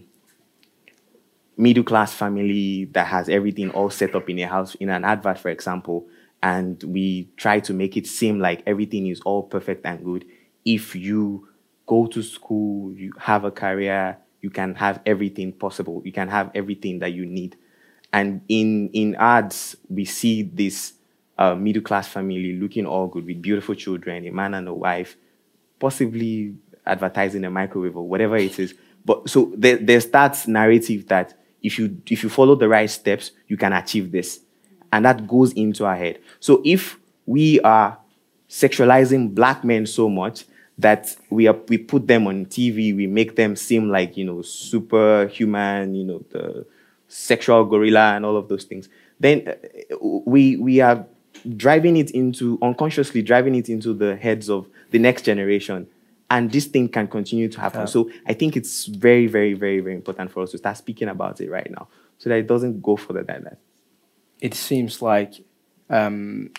middle class family that has everything all set up in a house, in an advert, for example, and we try to make it seem like everything is all perfect and good. If you go to school, you have a career, you can have everything possible. You can have everything that you need. And in in ads, we see this uh, middle class family looking all good with beautiful children, a man and a wife, possibly advertising a microwave or whatever it is. But so there, there's that narrative that if you if you follow the right steps, you can achieve this. And that goes into our head. So if we are sexualizing black men so much that we are we put them on TV, we make them seem like, you know, superhuman, you know, the sexual gorilla and all of those things, then uh, we we are driving it into unconsciously driving it into the heads of the next generation and this thing can continue to happen. Yeah. So I think it's very, very, very, very important for us to start speaking about it right now, so that it doesn't go further than that. It seems like um,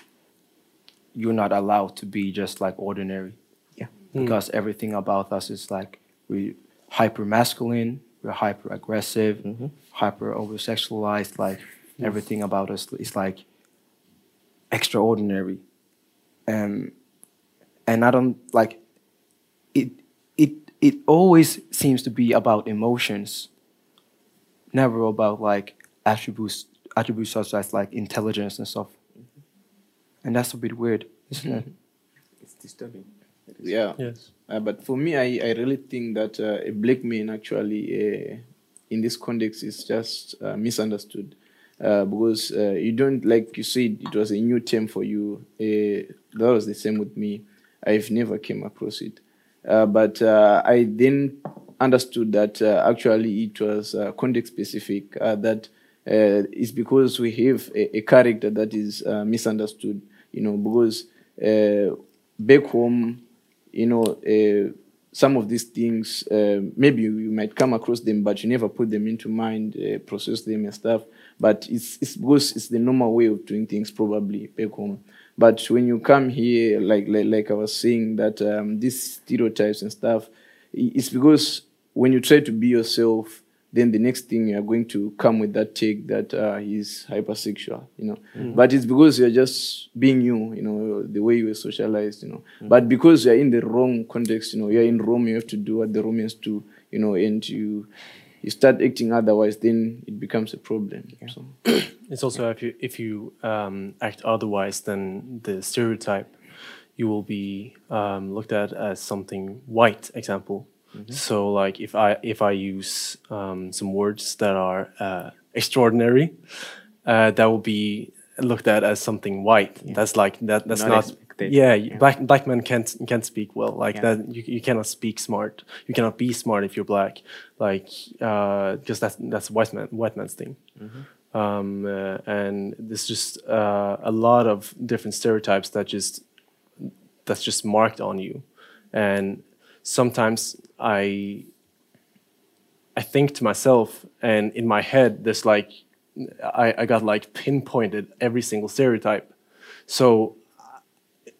you're not allowed to be just like ordinary. Yeah. Because mm. everything about us is like we hyper masculine, we're hyper aggressive, mm-hmm. hyper over sexualized. Like yes. everything about us is like extraordinary. Um, and I don't like it it it always seems to be about emotions, never about like attributes attributes such as like intelligence and stuff. And that's a bit weird, isn't it? It's disturbing. Yeah. Yes. Uh, but for me, I, I really think that uh, a black man actually, uh, in this context, is just uh, misunderstood. Uh, because uh, you don't, like you said, it was a new term for you. Uh, that was the same with me. I've never came across it. Uh, but uh, I then understood that uh, actually it was context specific, that it's because we have a, a character that is misunderstood, you know, because back home, you know, some of these things, uh, maybe you, you might come across them, but you never put them into mind, uh, process them and stuff. But it's, it's because it's the normal way of doing things, probably back home. But when you come here, like like, like I was saying, that um, these stereotypes and stuff, it's because when you try to be yourself, then the next thing you're going to come with that take that uh, he's hypersexual, you know. But it's because you're just being you, you know, the way you were socialized, you know. But because you're in the wrong context, you know, you're in Rome, you have to do what the Romans do, you know, and you you start acting otherwise, then it becomes a problem. So. It's also if you if you um, act otherwise than the stereotype, you will be um, looked at as something white. Example. So like if I if I use um, some words that are uh, extraordinary, uh, that will be looked at as something white. That's like that. That's Not not. Expected. yeah, Yeah. black black men can't can't speak well like Yeah. that. You, you cannot speak smart. You cannot be smart if you're black. Like uh because that's that's white man white man's thing um, uh, and there's just uh, a lot of different stereotypes that just that's just marked on you and sometimes i i think to myself and in my head there's like i, I got like pinpointed every single stereotype so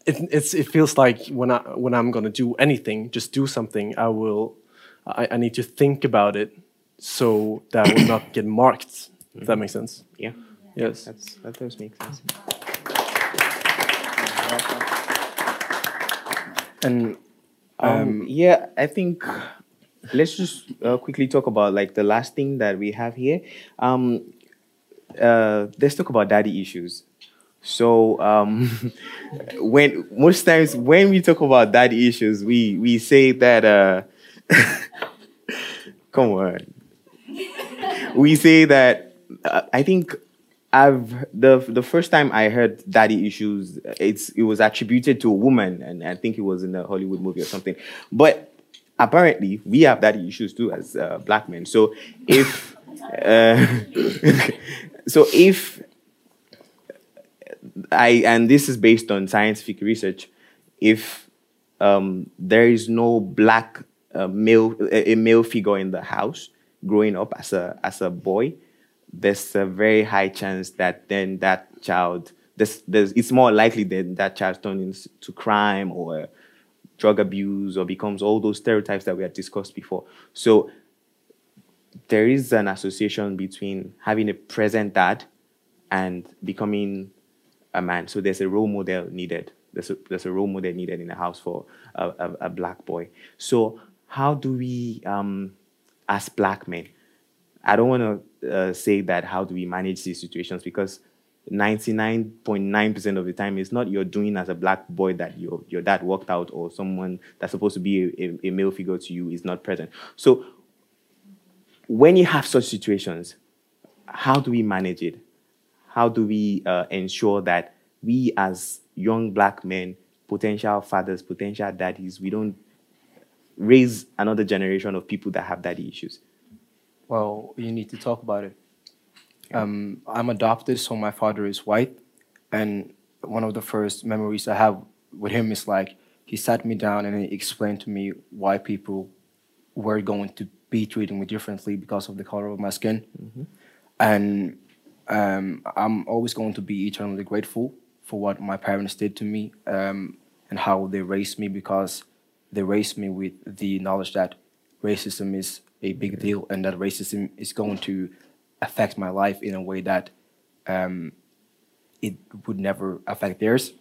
it, it's, it feels like when I when I'm gonna do anything, just do something. I will, I, I need to think about it so that I will not get marked. If that makes sense. Yeah, Yes. that's that does make sense. And Um, yeah, I think let's just uh, quickly talk about like the last thing that we have here. Um, uh, let's talk about daddy issues. So um, when most times when we talk about daddy issues, we we say that uh, come on, we say that uh, I think I've the the first time I heard daddy issues, it's it was attributed to a woman, and I think it was in a Hollywood movie or something. But apparently, we have daddy issues too as uh, black men. So if uh, so if I and this is based on scientific research, if um, there is no black uh, male a a male figure in the house growing up as a as a boy, there's a very high chance that then that child there's, there's it's more likely that that child turns into crime or drug abuse or becomes all those stereotypes that we had discussed before. So there is an association between having a present dad and becoming a man. So there's a role model needed. There's a, there's a role model needed in the house for a, a, a black boy. So how do we, um, as black men, I don't want to uh, say that how do we manage these situations because 99.9% of the time it's not you're doing as a black boy that your, your dad walked out or someone that's supposed to be a, a male figure to you is not present. So when you have such situations, how do we manage it? How do we uh, ensure that we, as young black men, potential fathers, potential daddies, we don't raise another generation of people that have daddy issues? well, you need to talk about it. Um, I'm adopted, so my father is white, and one of the first memories I have with him is like he sat me down and he explained to me why people were going to be treating me differently because of the color of my skin, and um, I'm always going to be eternally grateful for what my parents did to me um, and how they raised me because they raised me with the knowledge that racism is a big deal and that racism is going to affect my life in a way that um, it would never affect theirs.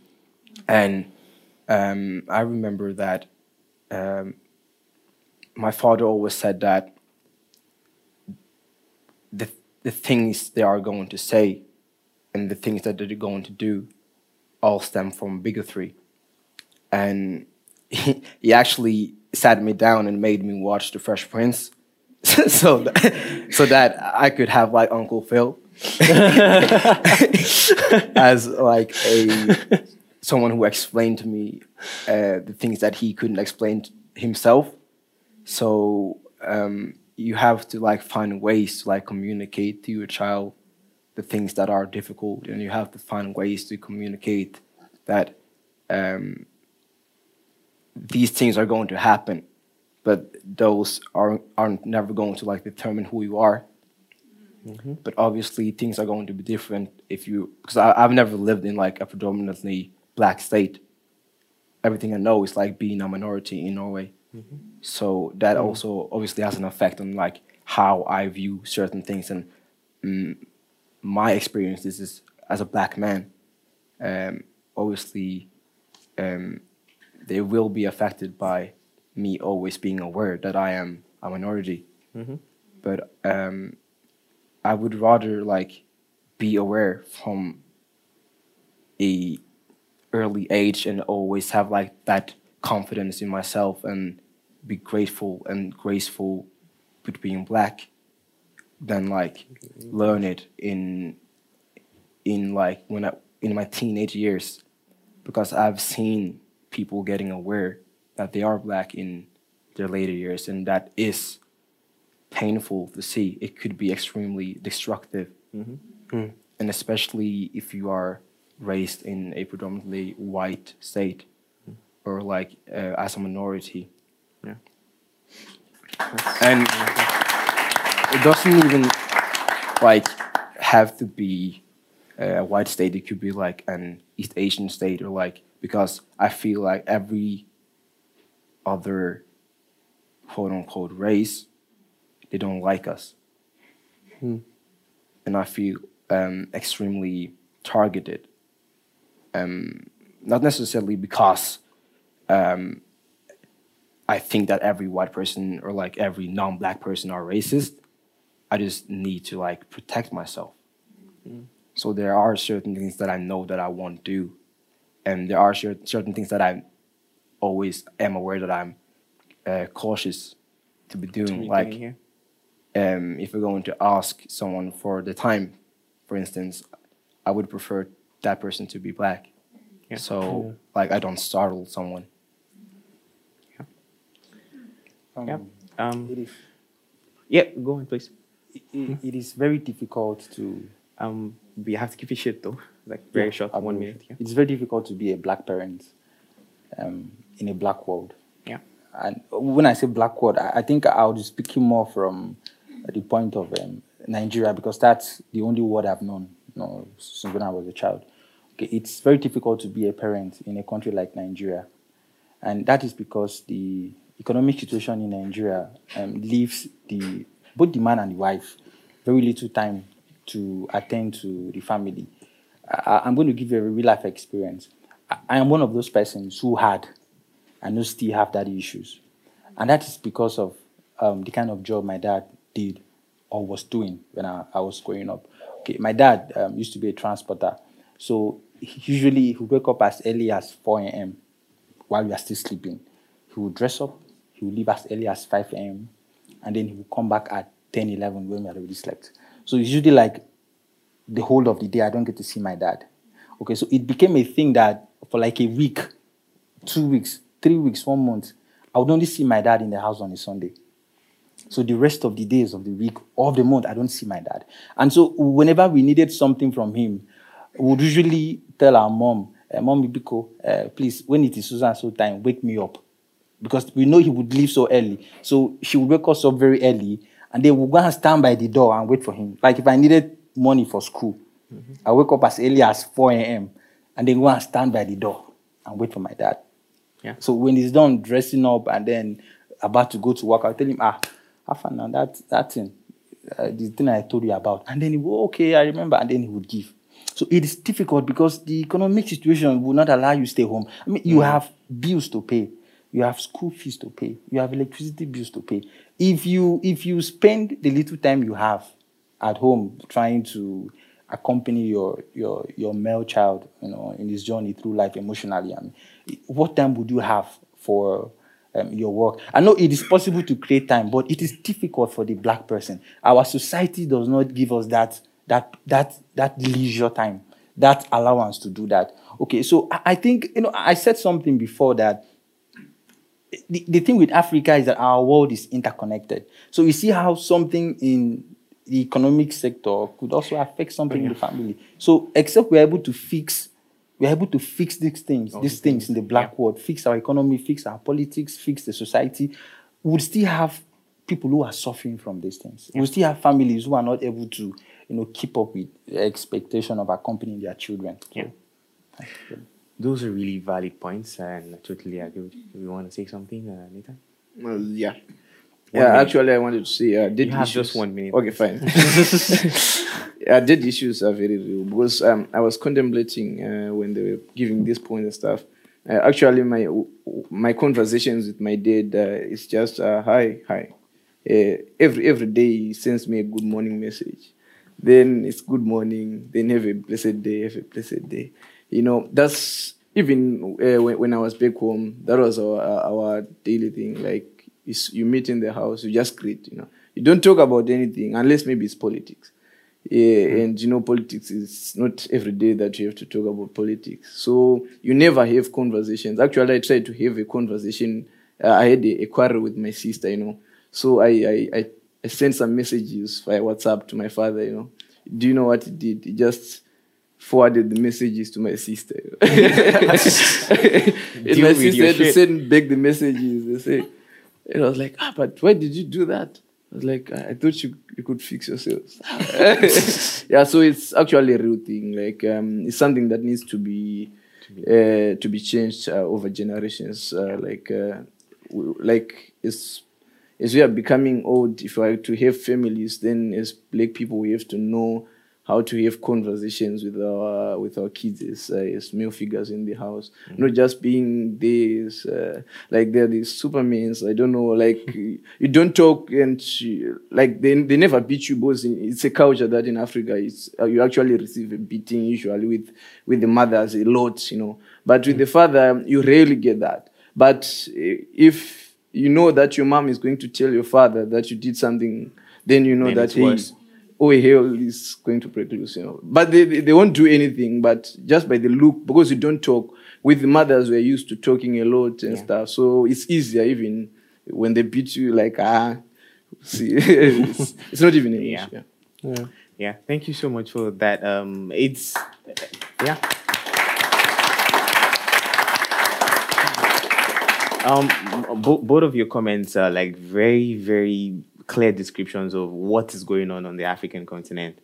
And um, I remember that um, my father always said that the the things they are going to say and the things that they're going to do all stem from bigotry. And he, he actually sat me down and made me watch The Fresh Prince so that, so that I could have like Uncle Phil as like a someone who explained to me uh, the things that he couldn't explain himself. So um, you have to like find ways to like communicate to your child the things that are difficult, and you have to find ways to communicate that um, these things are going to happen, but those are aren't never going to like determine who you are. But obviously, things are going to be different if you because I've never lived in like a predominantly black state. Everything I know is like being a minority in Norway. So that also obviously has an effect on like how I view certain things and mm, my experience is, is as a black man. Um, obviously, um, they will be affected by me always being aware that I am a minority. But um, I would rather like be aware from a early age and always have like that confidence in myself and be grateful and graceful with being black than like learn it in in like when I in my teenage years. Because I've seen people getting aware that they are black in their later years and that is painful to see. It could be extremely destructive. Mm-hmm. Mm. And especially if you are raised in a predominantly white state or like uh, as a minority. Yeah. and it doesn't even like have to be a white state. It could be like an east asian state or like because i feel like every other quote unquote race they don't like us. And i feel um, extremely targeted. Um, not necessarily because um, I think that every white person or like every non-black person are racist. I just need to like protect myself. So there are certain things that I know that I won't do, and there are cer- certain things that I always am aware that I'm uh, cautious to be doing. like here. um, if we're going to ask someone for the time, for instance, I would prefer that person to be black. Yeah. So like I don't startle someone. Um, Yeah. Um, It is, yeah, go on, please. it, it is very difficult to Um, we have to keep it short though, like very Yeah, short, one will. minute. Yeah. It's very difficult to be a black parent um, in a black world. Yeah. And when I say black world, I, I think I'll be speaking more from the point of um, Nigeria because that's the only word I've known you know, since when I was a child. Okay, it's very difficult to be a parent in a country like Nigeria, and that is because the economic situation in Nigeria um, leaves the both the man and the wife very little time to attend to the family. I, I'm going to give you a real life experience. I, I am one of those persons who had and who still have daddy issues. And that is because of um, the kind of job my dad did or was doing when I, I was growing up. Okay, my dad um, used to be a transporter. So he- usually he would wake up as early as 4 a.m. while we are still sleeping. He would dress up, he would leave as early as 5 a.m. and then he would come back at 10, 11 when we had already slept. So it's usually like the whole of the day I don't get to see my dad. Okay, so it became a thing that for like a week, two weeks, three weeks, one month, I would only see my dad in the house on a Sunday. So the rest of the days of the week of the month, I don't see my dad. And so whenever we needed something from him, we would usually tell our mom, uh, Mom Ibiko, uh, please, when it is Susan so time, wake me up. Because we know he would leave so early. So she would wake us up very early and then we'll go and stand by the door and wait for him. Like if I needed money for school, I wake up as early as 4 a.m. and then go and stand by the door and wait for my dad. Yeah. So when he's done dressing up and then about to go to work, I'll tell him, ah, have fun now, that, that thing, uh, the thing I told you about. And then he will, okay, I remember. And then he would give. So it is difficult because the economic situation will not allow you to stay home. I mean, you have bills to pay. You have school fees to pay, you have electricity bills to pay. If you if you spend the little time you have at home trying to accompany your your your male child, you know, in his journey through life emotionally, I mean, what time would you have for um, your work? I know it is possible to create time, but it is difficult for the black person. Our society does not give us that that that that leisure time, that allowance to do that. Okay, so I, I think you know I said something before that the, the thing with Africa is that our world is interconnected. So you see how something in the economic sector could also affect something in the family. So except we're able to fix, we're able to fix these things, these things in the black world, fix our economy, fix our politics, fix the society, we would still have people who are suffering from these things. We still have families who are not able to, you know, keep up with the expectation of accompanying their children. So, Yeah. Those are really valid points, and I totally agree with you. You want to say something, uh, Nathan? Well, yeah. One yeah, minute. actually, I wanted to say, uh, did You have issues- just one minute. Okay, fine. yeah, dead issues are very real because um, I was contemplating uh, when they were giving this point and stuff. Uh, actually, my my conversations with my dad uh, is just uh, hi, hi. Uh, every every day he sends me a good morning message. Then it's good morning. Then have a blessed day. Have a blessed day. You know that's even uh, when, when I was back home. That was our our daily thing. Like you meet in the house, you just greet. You know, you don't talk about anything unless maybe it's politics. Yeah, and you know, politics is not every day that you have to talk about politics. So you never have conversations. Actually, I tried to have a conversation. Uh, I had a, a quarrel with my sister, you know. So I, I, I, I sent some messages via WhatsApp to my father, you know. Do you know what he did? He just forwarded the messages to my sister. and my sister had to send back the messages. They say, and I was like, ah, but why did you do that? I was like, I thought you, you could fix yourselves. yeah, so it's actually a real thing. Like, um, it's something that needs to be uh, to be changed uh, over generations. Uh, like, uh, w- like it's as we are becoming old. If we are to have families, then as black people, we have to know how to have conversations with our with our kids as, uh, as male figures in the house, not just being these uh, like they're these supermans. I don't know, like you don't talk and you- like they they never beat you. boys. it's a culture that in Africa it's uh, you actually receive a beating usually with with the mothers a lot, you know. But with the father, you rarely get that. But eh, if you know that your mom is going to tell your father that you did something, then you know Then that hey, worse. Oh hell is going to break loose, you know. But they, they, they won't do anything, but just by the look, because you don't talk. With mothers, we're used to talking a lot and stuff. So it's easier even when they beat you, like, ah, see, it's, it's not even an Yeah. issue. Yeah. Yeah, thank you so much for that. Um, it's yeah. Um, bo- both of your comments are like very, very clear descriptions of what is going on on the African continent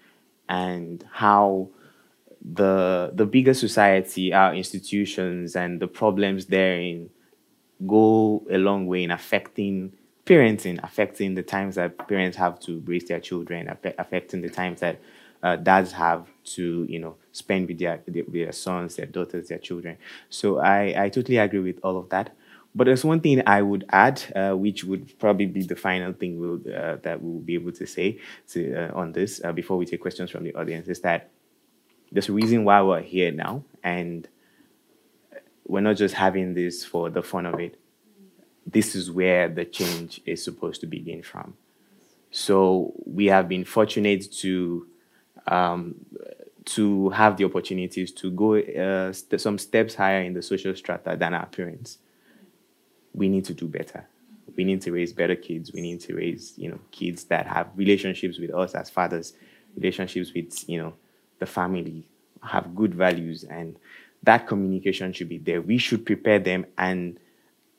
and how the the bigger society, our institutions, and the problems therein go a long way in affecting parenting, affecting the times that parents have to raise their children, affecting the times that uh, dads have to, you know, spend with their, their, their sons, their daughters, their children. So I, I totally agree with all of that. But there's one thing I would add, uh, which would probably be the final thing we'll, uh, that we'll be able to say to, uh, on this uh, before we take questions from the audience is that there's a reason why we're here now, and we're not just having this for the fun of it. This is where the change is supposed to begin from. So we have been fortunate to um, to have the opportunities to go uh, st- some steps higher in the social strata than our parents. We need to do better. We need to raise better kids. We need to raise you know kids that have relationships with us as fathers, relationships with you know the family, have good values, and that communication should be there. We should prepare them and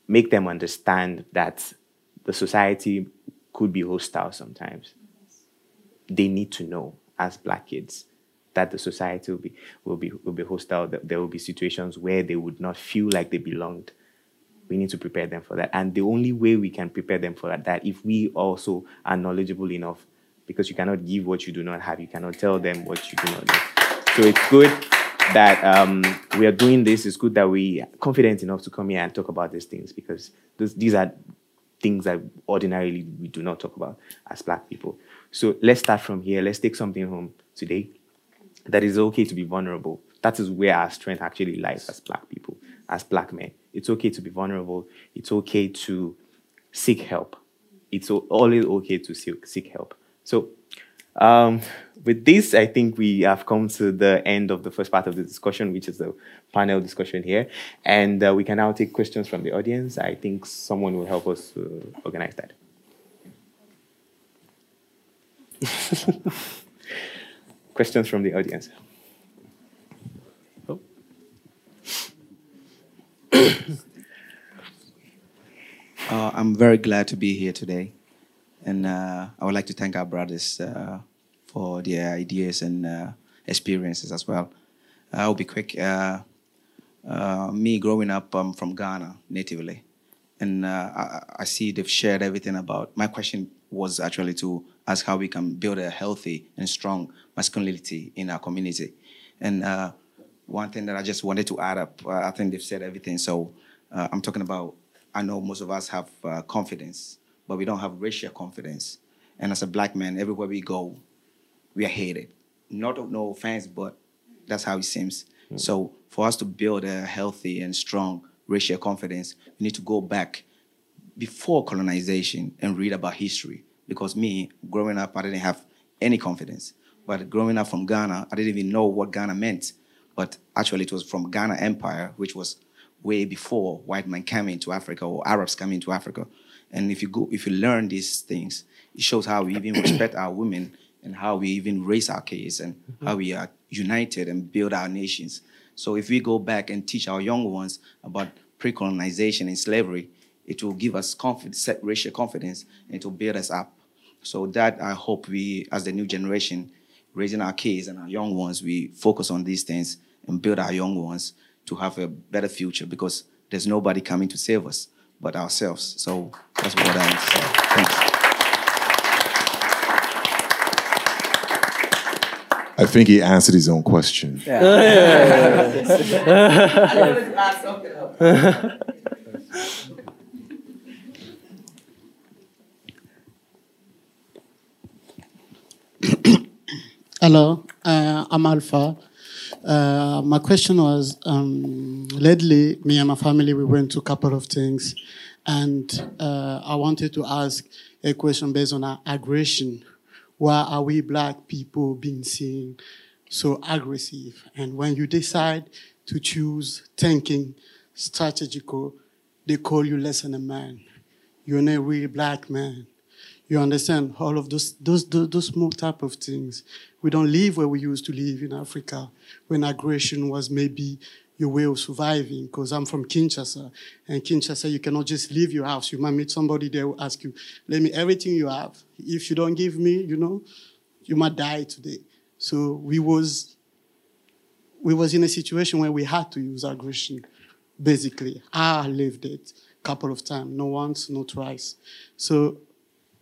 make them understand that the society could be hostile sometimes. They need to know as black kids that the society will be will be will be hostile. That there will be situations where they would not feel like they belonged. We need to prepare them for that, and the only way we can prepare them for that, that if we also are knowledgeable enough, because you cannot give what you do not have. You cannot tell them what you do not know. So it's good that um, we are doing this. It's good that we are confident enough to come here and talk about these things because those, these are things that ordinarily we do not talk about as black people. So let's start from here. Let's take something home today. That is okay to be vulnerable. That is where our strength actually lies as black people, as black men. It's okay to be vulnerable. It's okay to seek help. It's always okay to seek help. So um, with this, I think we have come to the end of the first part of the discussion, which is the panel discussion here. And uh, we can now take questions from the audience. I think someone will help us to organize that. questions from the audience. Uh, I'm very glad to be here today. And uh, I would like to thank our brothers uh, for their ideas and uh, experiences as well. I'll be quick. Uh, uh, me growing up um, from Ghana natively, and uh, I, I, see they've shared everything about. My question was actually to ask how we can build a healthy and strong masculinity in our community. And one thing that I just wanted to add up, uh, I think they've said everything. So uh, I'm talking about. I know most of us have uh, confidence but we don't have racial confidence. And as a black man, everywhere we go, we are hated. Not no offense, but that's how it seems. Mm. So for us to build a healthy and strong racial confidence, we need to go back before colonization and read about history. Because me, growing up, I didn't have any confidence. But growing up from Ghana, I didn't even know what Ghana meant. But actually, it was from Ghana Empire, which was way before white men came into Africa or Arabs came into Africa. And if you go, if you learn these things, it shows how we even respect our women and how we even raise our kids and mm-hmm. how we are united and build our nations. So if we go back and teach our young ones about pre-colonization and slavery, it will give us confidence, racial confidence, and it will build us up. So that I hope we, as the new generation, raising our kids and our young ones, we focus on these things and build our young ones to have a better future because there's nobody coming to save us but ourselves. So that's what I have to say. Thanks. I think he answered his own question. Yeah. Hello, uh, I'm Alpha. Uh, my question was um, lately, me and my family, we went to a couple of things, and uh, I wanted to ask a question based on our aggression. Why are we black people being seen so aggressive? And when you decide to choose thinking strategical, they call you less than a man. You're not a real black man. You understand all of those, those, those, small type of things. We don't live where we used to live in Africa when aggression was maybe your way of surviving. Because I'm from Kinshasa, and Kinshasa, you cannot just leave your house. You might meet somebody there who ask you, "Let me everything you have. If you don't give me, you know, you might die today." So we was we was in a situation where we had to use aggression. Basically, I lived it a couple of times, no once, no twice. So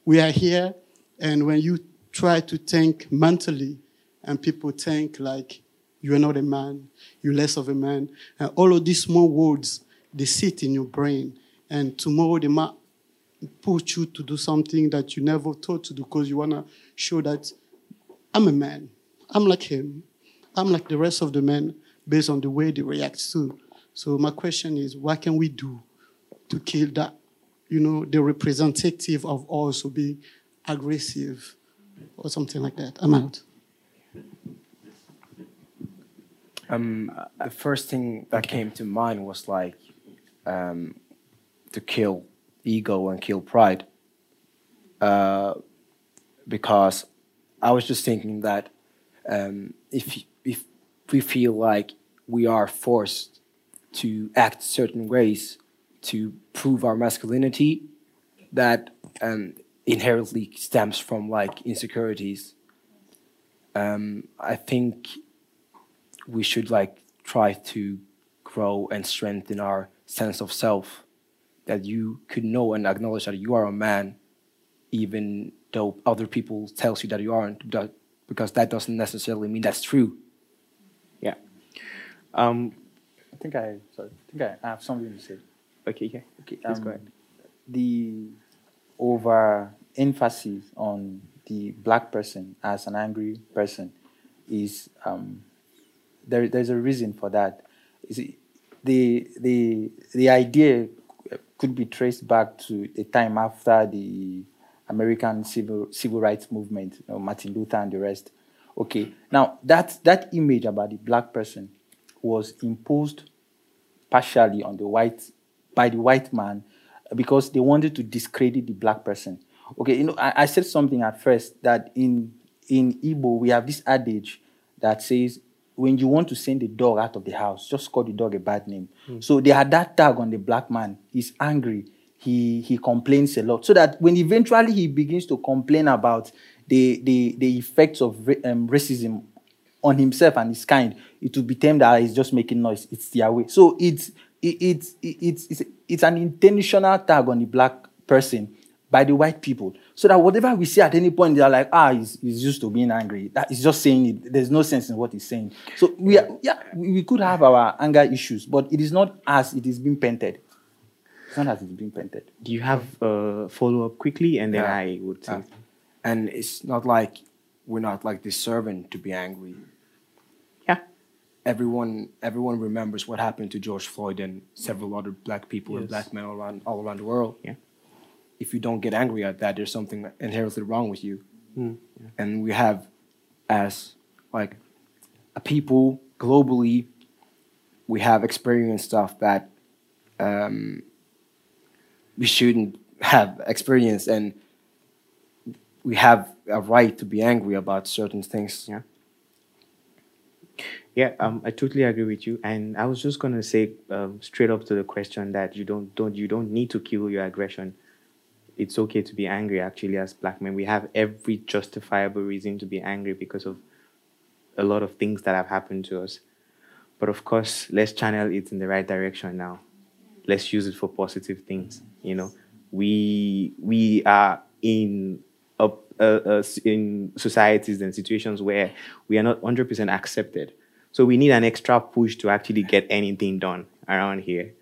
we are here, and when you try to think mentally, and people think like you are not a man, you're less of a man, and all of these small words they sit in your brain, and tomorrow they might push you to do something that you never thought to do because you wanna show that I'm a man, I'm like him, I'm like the rest of the men based on the way they react to. So my question is, what can we do to kill that you know, the representative of also being aggressive or something like that. I'm out. Um, the first thing that came to mind was like um, to kill ego and kill pride. Uh, because I was just thinking that um, if if we feel like we are forced to act certain ways to prove our masculinity that um, inherently stems from like insecurities. Um, I think we should like try to grow and strengthen our sense of self that you could know and acknowledge that you are a man even though other people tells you that you aren't because that doesn't necessarily mean that's true yeah Um, I think I sorry. I think I, I have something to say. Okay, yeah. Okay, Please go um, ahead. The over emphasis on the black person as an angry person is um, there. There's a reason for that. The the the idea could be traced back to a time after the American civil civil rights movement, you know, Martin Luther and the rest. Okay, now that that image about the black person was imposed partially on the white by the white man because they wanted to discredit the black person. Okay, you know, I, I said something at first that in in Igbo we have this adage that says when you want to send the dog out of the house, just call the dog a bad name. So they had that tag on the black man. He's angry. He he complains a lot. So that when eventually he begins to complain about the the, the effects of um, racism on himself and his kind, it will be termed that he's just making noise. It's their way. So it's it, it's it's it's it's an intentional tag on the black person by the white people. So that whatever we see at any point, they're like, ah, he's, he's used to being angry. That is just saying it. There's no sense in what he's saying. So we are, yeah, we, we could have our anger issues, but it is not as it is being painted. It's not as it's being painted. Do you have a follow up quickly, and then Yeah. I would say, Yeah. And it's not like we're not like deserving to be angry. Yeah, Everyone, everyone remembers what happened to George Floyd and several other black people and black men all around, all around the world. Yeah. If you don't get angry at that, there's something inherently wrong with you. Mm, And we have, as like a people globally, we have experienced stuff that um, we shouldn't have experienced, and we have a right to be angry about certain things. Yeah. Yeah, um, I totally agree with you. And I was just gonna say um, straight up to the question that you don't don't you don't need to kill your aggression. It's okay to be angry. Actually, as black men, we have every justifiable reason to be angry because of a lot of things that have happened to us. But of course, let's channel it in the right direction now. Let's use it for positive things. You know, we we are in a, a, a in societies and situations where we are not hundred percent accepted. So we need an extra push to actually get anything done around here.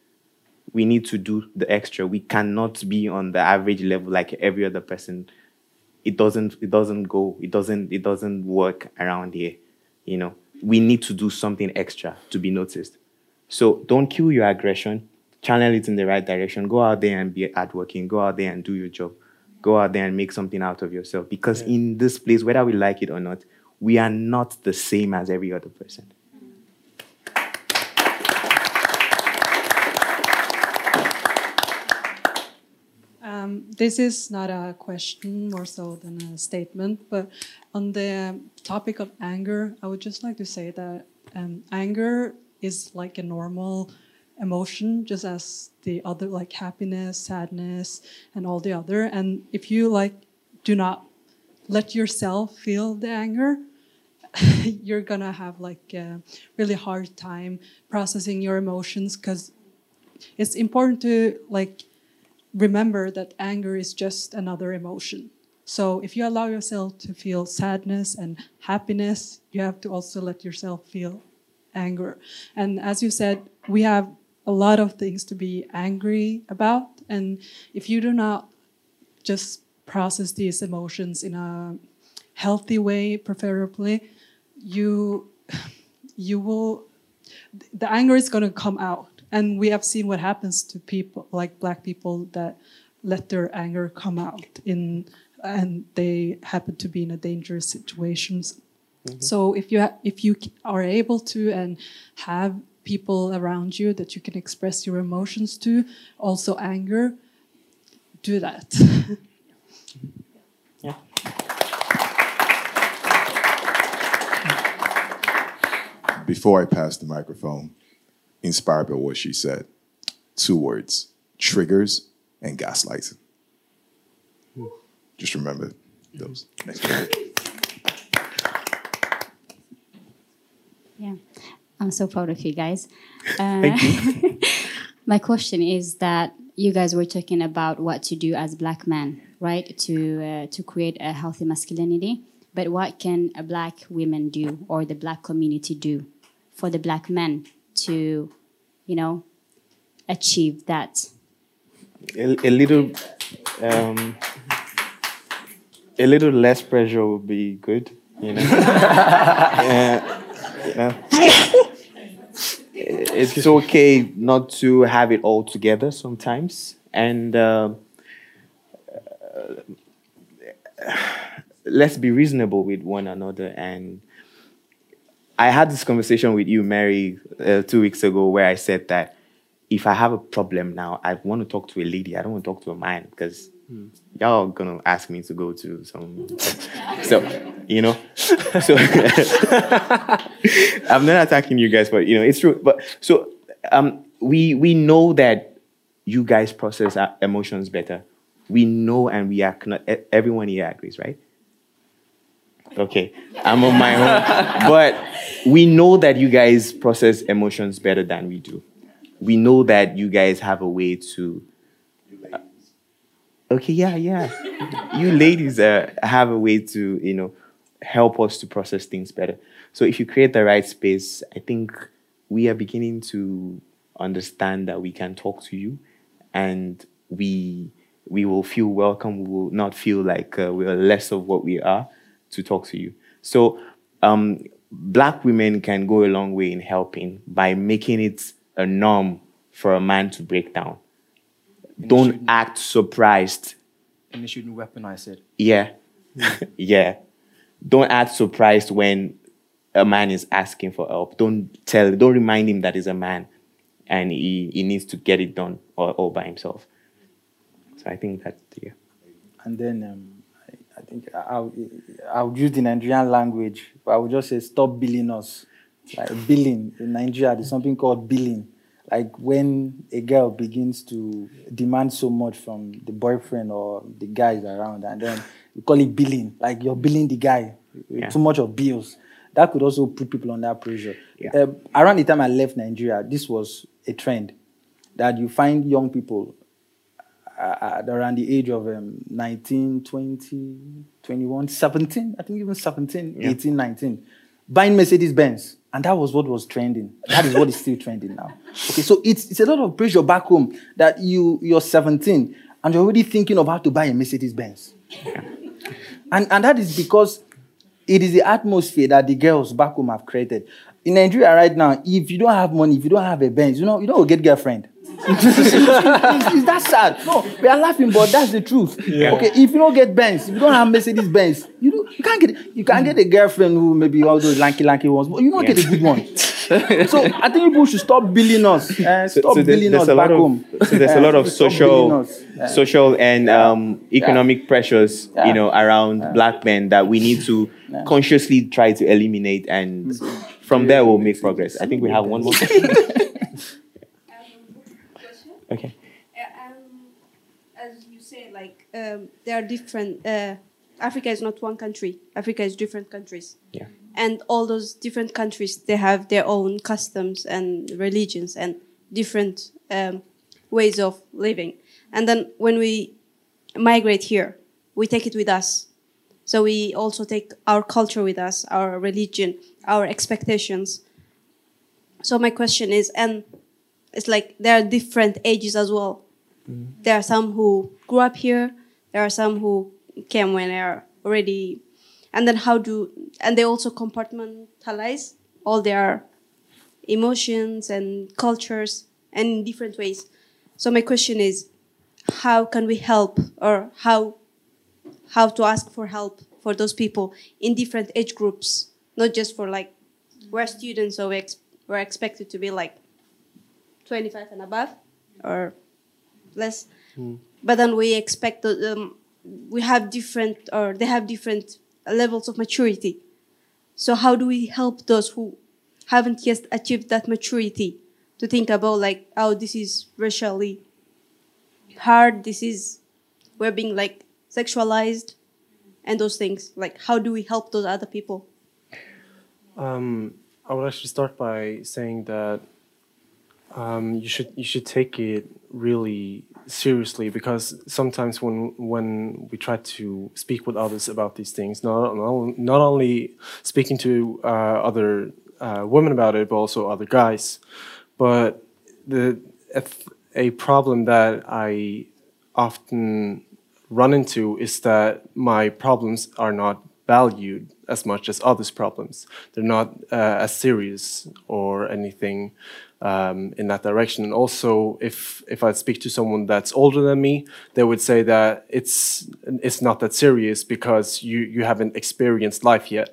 We need to do the extra. We cannot be on the average level like every other person. It doesn't it doesn't go. It doesn't it doesn't work around here. You know, we need to do something extra to be noticed. So don't kill your aggression. Channel it in the right direction. Go out there and be hardworking. Go out there and do your job. Go out there and make something out of yourself. Because in this place, whether we like it or not, we are not the same as every other person. This is not a question more so than a statement, but on the topic of anger, I would just like to say that um, anger is like a normal emotion, just as the other, like happiness, sadness, and all the other. And if you like do not let yourself feel the anger, you're gonna have like a really hard time processing your emotions because it's important to like remember that anger is just another emotion. So if you allow yourself to feel sadness and happiness, you have to also let yourself feel anger. And as you said, we have a lot of things to be angry about. And if you do not just process these emotions in a healthy way, preferably, you you will the anger is going to come out and we have seen what happens to people like black people that let their anger come out in and they happen to be in a dangerous situations mm-hmm. so if you if you are able to and have people around you that you can express your emotions to also anger do that. Before I pass the microphone, inspired by what she said, two words triggers and gaslighting. Just remember those. Yeah, I'm so proud of you guys. Uh, my question is that you guys were talking about what to do as black men, right? To uh, to create a healthy masculinity. But what can a black woman do or the black community do for the black men to, you know, achieve that? A, a little, um, a little less pressure would be good. You know. Uh, you know. It's okay not to have it all together sometimes, and. Uh, let's be reasonable with one another. And I had this conversation with you, Mary, uh, two weeks ago, where I said that if I have a problem now, I want to talk to a lady. I don't want to talk to a man because mm. y'all gonna ask me to go to some. so, you know, so I'm not attacking you guys, but you know, it's true. But so um, we we know that you guys process emotions better. We know and we acknowledge. Everyone here agrees, right? Okay, I'm on my own. but we know that you guys process emotions better than we do. We know that you guys have a way to. Uh, okay, yeah, yeah. you ladies uh, have a way to, you know, help us to process things better. So if you create the right space, I think we are beginning to understand that we can talk to you and we we will feel welcome. We will not feel like uh, we are less of what we are to talk to you. So um, black women can go a long way in helping by making it a norm for a man to break down. And Don't act surprised. And they shouldn't weaponize it. Yeah. yeah. Don't act surprised when a man is asking for help. Don't tell, don't remind him that he's a man and he, he needs to get it done all, all by himself. So I think that, yeah. And then um, I think I'll, I'll use the Nigerian language, but I would just say stop billing us. Like billing in Nigeria, there's something called billing. Like when a girl begins to demand so much from the boyfriend or the guys around, and then we call it billing. Like you're billing the guy yeah. too much of bills. That could also put people under pressure. Yeah. Uh, around the time I left Nigeria, this was a trend that you find young people at around the age of um, 19, 20, 21, 17, I think even 17, yeah. 18, 19, buying Mercedes Benz. And that was what was trending. That is what is still trending now. Okay, so it's, it's a lot of pressure back home that you, you're 17 and you're already thinking of how to buy a Mercedes Benz. Yeah. And, and that is because it is the atmosphere that the girls back home have created. In Nigeria right now, if you don't have money, if you don't have a Benz, you know, you don't get girlfriend is that sad? No, we are laughing, but that's the truth. Yeah. Okay, if you don't get Benz, if you don't have Mercedes Benz, you do, you can't get you can't get a girlfriend who maybe all those lanky lanky ones, but you don't yeah. get a good one. so I think people should stop billing us. Uh, stop so, so billing us back of, home. So there's a lot of social, social and um, economic pressures, you know, around black men that we need to consciously try to eliminate, and mm-hmm. from there we'll make progress. I think we have one more. Okay. Uh, um, as you say, like um, there are different. Uh, Africa is not one country. Africa is different countries. Yeah. And all those different countries, they have their own customs and religions and different um, ways of living. And then when we migrate here, we take it with us. So we also take our culture with us, our religion, our expectations. So my question is, and it's like there are different ages as well. Mm. There are some who grew up here. There are some who came when they are already, and then how do and they also compartmentalize all their emotions and cultures and in different ways. So my question is, how can we help, or how how to ask for help for those people in different age groups, not just for like we're students, so we ex- we're expected to be like 25 and above or less. But then we expect um, we have different or they have different levels of maturity. So how do we help those who haven't yet achieved that maturity to think about like, oh, this is racially hard. This is we're being like sexualized, and those things. Like, how do we help those other people? Um, I would actually start by saying that um, you should you should take it really seriously because sometimes when when we try to speak with others about these things, not not, only speaking to uh, other uh, women about it, but also other guys. But the a, a problem that I often run into is that my problems are not valued as much as others' problems. They're not uh, as serious or anything um, in that direction. And also, if if I speak to someone that's older than me, they would say that it's it's not that serious because you you haven't experienced life yet.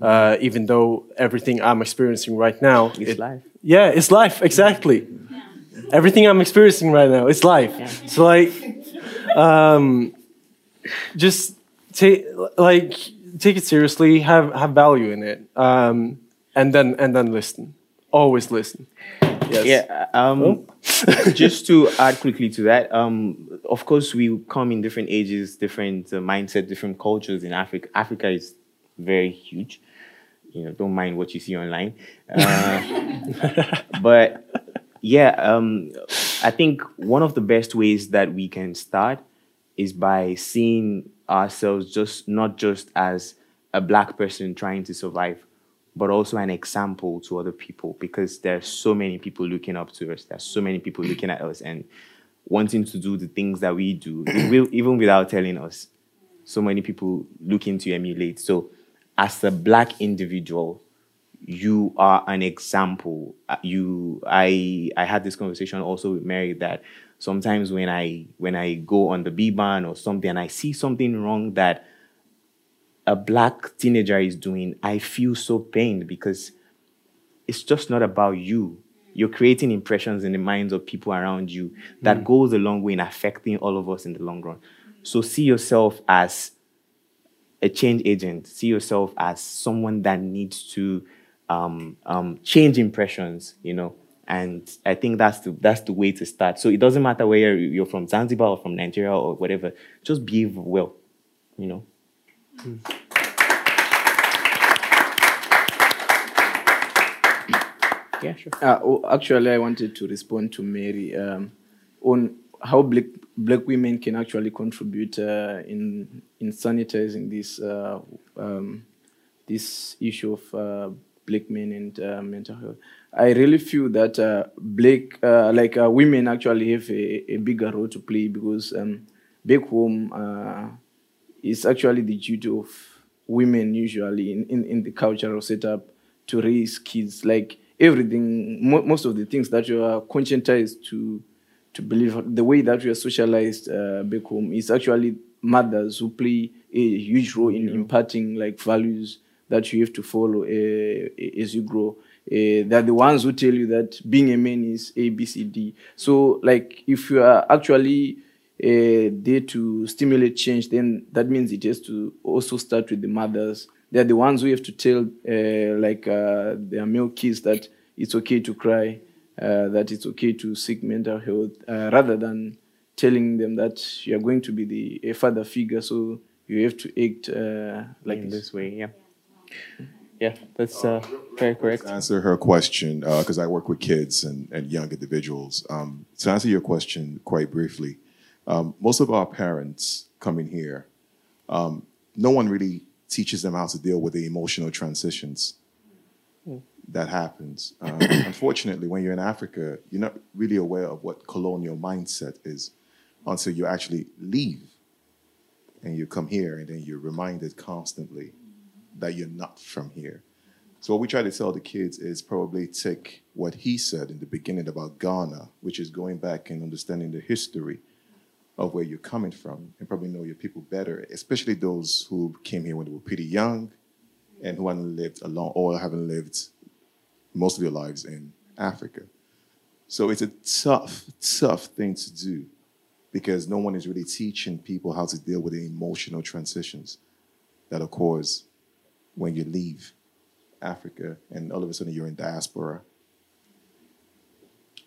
Uh, even though everything I'm experiencing right now, It's life. Yeah, it's life exactly. Everything I'm experiencing right now, it's life. So like, um, just take like take it seriously. Have have value in it, um, and then and then listen. Always listen. Yes. Yeah. Um, just to add quickly to that, um, of course, we come in different ages, different uh, mindset, different cultures in Africa. Africa is very huge. You know, don't mind what you see online. Uh, but yeah, um, I think one of the best ways that we can start is by seeing ourselves just not just as a black person trying to survive, but also an example to other people because there's so many people looking up to us. There's so many people looking at us and wanting to do the things that we do, even without telling us. So many people looking to emulate. So, as a black individual, you are an example. Uh, You, I, I had this conversation also with Mary that sometimes when I when I go on the B ban or something and I see something wrong that a black teenager is doing, I feel so pained because it's just not about you. You're creating impressions in the minds of people around you that goes a long way in affecting all of us in the long run. So see yourself as a change agent. See yourself as someone that needs to um, um, change impressions, you know. And I think that's the that's the way to start. So it doesn't matter where you're, you're from, Zanzibar or from Nigeria or whatever. Just behave well, you know. Yeah, sure. Uh, actually, I wanted to respond to Mary um, on how black black women can actually contribute uh, in in sanitizing this uh, um, this issue of uh, black men and uh, mental health. I really feel that uh, black like women actually have a, a bigger role to play because um, back home it's actually the duty of women usually in, in, in the cultural setup to raise kids like everything mo- most of the things that you are conscientized to to believe the way that we are socialized uh, back home is actually mothers who play a huge role in imparting like values that you have to follow uh, as you grow. Uh, they're the ones who tell you that being a man is A, B, C, D. So, like, if you are actually uh, there to stimulate change, then that means it has to also start with the mothers. They're the ones who have to tell, uh, like, uh, their male kids that it's okay to cry, uh, that it's okay to seek mental health, uh, rather than telling them that you're going to be the a father figure, so you have to act uh, like in this way. Yeah, yeah, that's uh, very correct. To answer her question, because I work with kids and, and young individuals. Um, to answer your question quite briefly, um, most of our parents coming here, um, no one really teaches them how to deal with the emotional transitions that happens. Um, unfortunately, when you're in Africa, you're not really aware of what colonial mindset is until you actually leave and you come here and then you're reminded constantly that you're not from here. So what we try to tell the kids is probably take what he said in the beginning about Ghana, which is going back and understanding the history of where you're coming from and probably know your people better, especially those who came here when they were pretty young and who haven't lived a long or haven't lived most of their lives in Africa. So it's a tough, tough thing to do because no one is really teaching people how to deal with the emotional transitions that occurs when you leave Africa and all of a sudden you're in diaspora.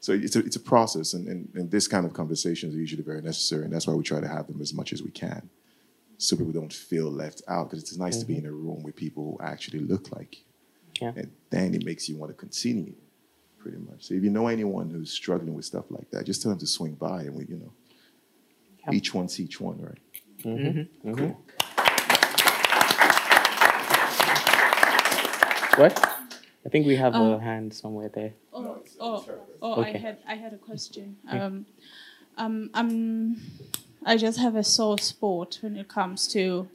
So it's a, it's a process, and, and, and this kind of conversations are usually very necessary, and that's why we try to have them as much as we can so people don't feel left out because it's nice to be mm-hmm. in a room with people who actually look like you. Yeah. And then it makes you want to continue, pretty much. So if you know anyone who's struggling with stuff like that, just tell them to swing by and we, you know, each one each one, right? Mm-hmm. mm-hmm. mm-hmm. What? I think we have Um, a hand somewhere there. Oh, oh, oh! Okay. I had I had a question. Yeah. Um, um, um, I just have a sore spot when it comes to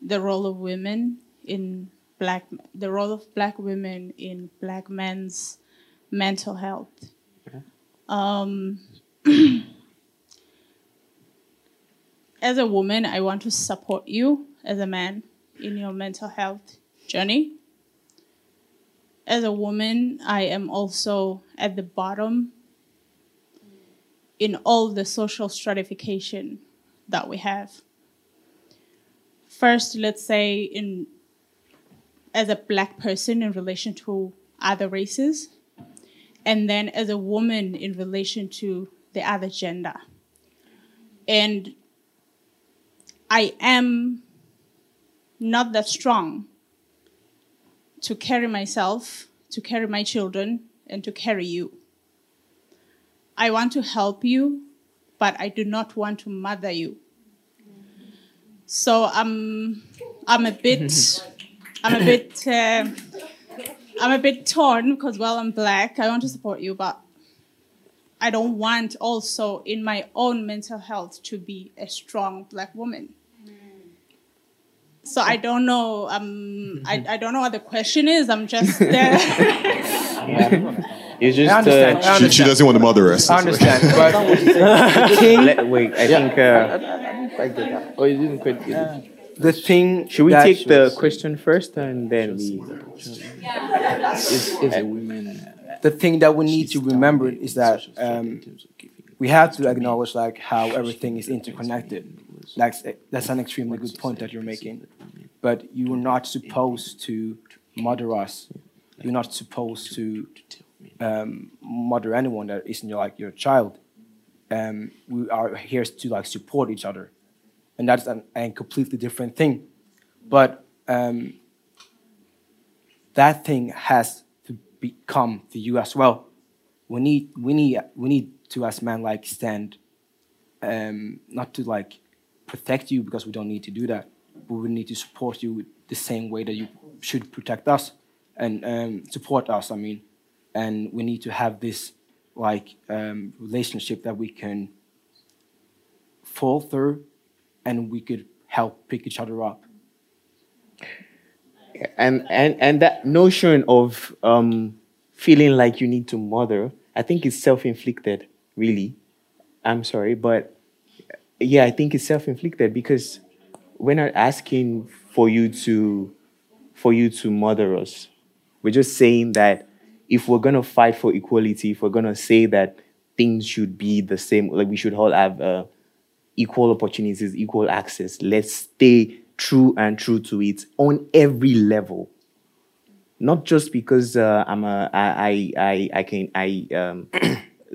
the role of women in black, the role of black women in black men's mental health. Um, as a woman, I want to support you as a man in your mental health journey as a woman, I am also at the bottom in all the social stratification that we have. First, let's say in as a black person in relation to other races, and then as a woman in relation to the other gender. And I am not that strong to carry myself, to carry my children, and to carry you. I want to help you, but I do not want to mother you. So I'm, I'm a bit, I'm a bit, uh, I'm a bit torn because well, I'm black. I want to support you, but I don't want also in my own mental health to be a strong black woman. So I don't know. Um, I, I don't know what the question is. I'm just. Uh, It's just I understand, uh, I She, she doesn't want to mother us. I understand, but the thing. Let- wait, I think. Uh, Oh, you didn't quite get it. The thing. should we that take the was- question first and then we? Is, is a women. the thing that we need to remember is that um, we have to acknowledge like how everything is interconnected. Like that's an extremely good point that you're making. But you are not supposed to murder us. You're not supposed to um, mother anyone that isn't your, like your child. Um, we are here to like support each other, and that's an, a completely different thing. But um, that thing has to become to you as well. We need we need we need to as men like stand um not to like protect you because we don't need to do that, but we need to support you the same way that you should protect us and um, support us. I mean, and we need to have this like um, relationship that we can fall through, and we could help pick each other up. and and and that notion of um, feeling like you need to mother, I think is self-inflicted. Really, I'm sorry, but yeah, I think it's self-inflicted because we're not asking for you to for you to mother us. We're just saying that if we're gonna fight for equality, if we're gonna say that things should be the same, like we should all have uh, equal opportunities, equal access. Let's stay true and true to it on every level. Not just because uh, I'm a, I, I, I, I can, I, um,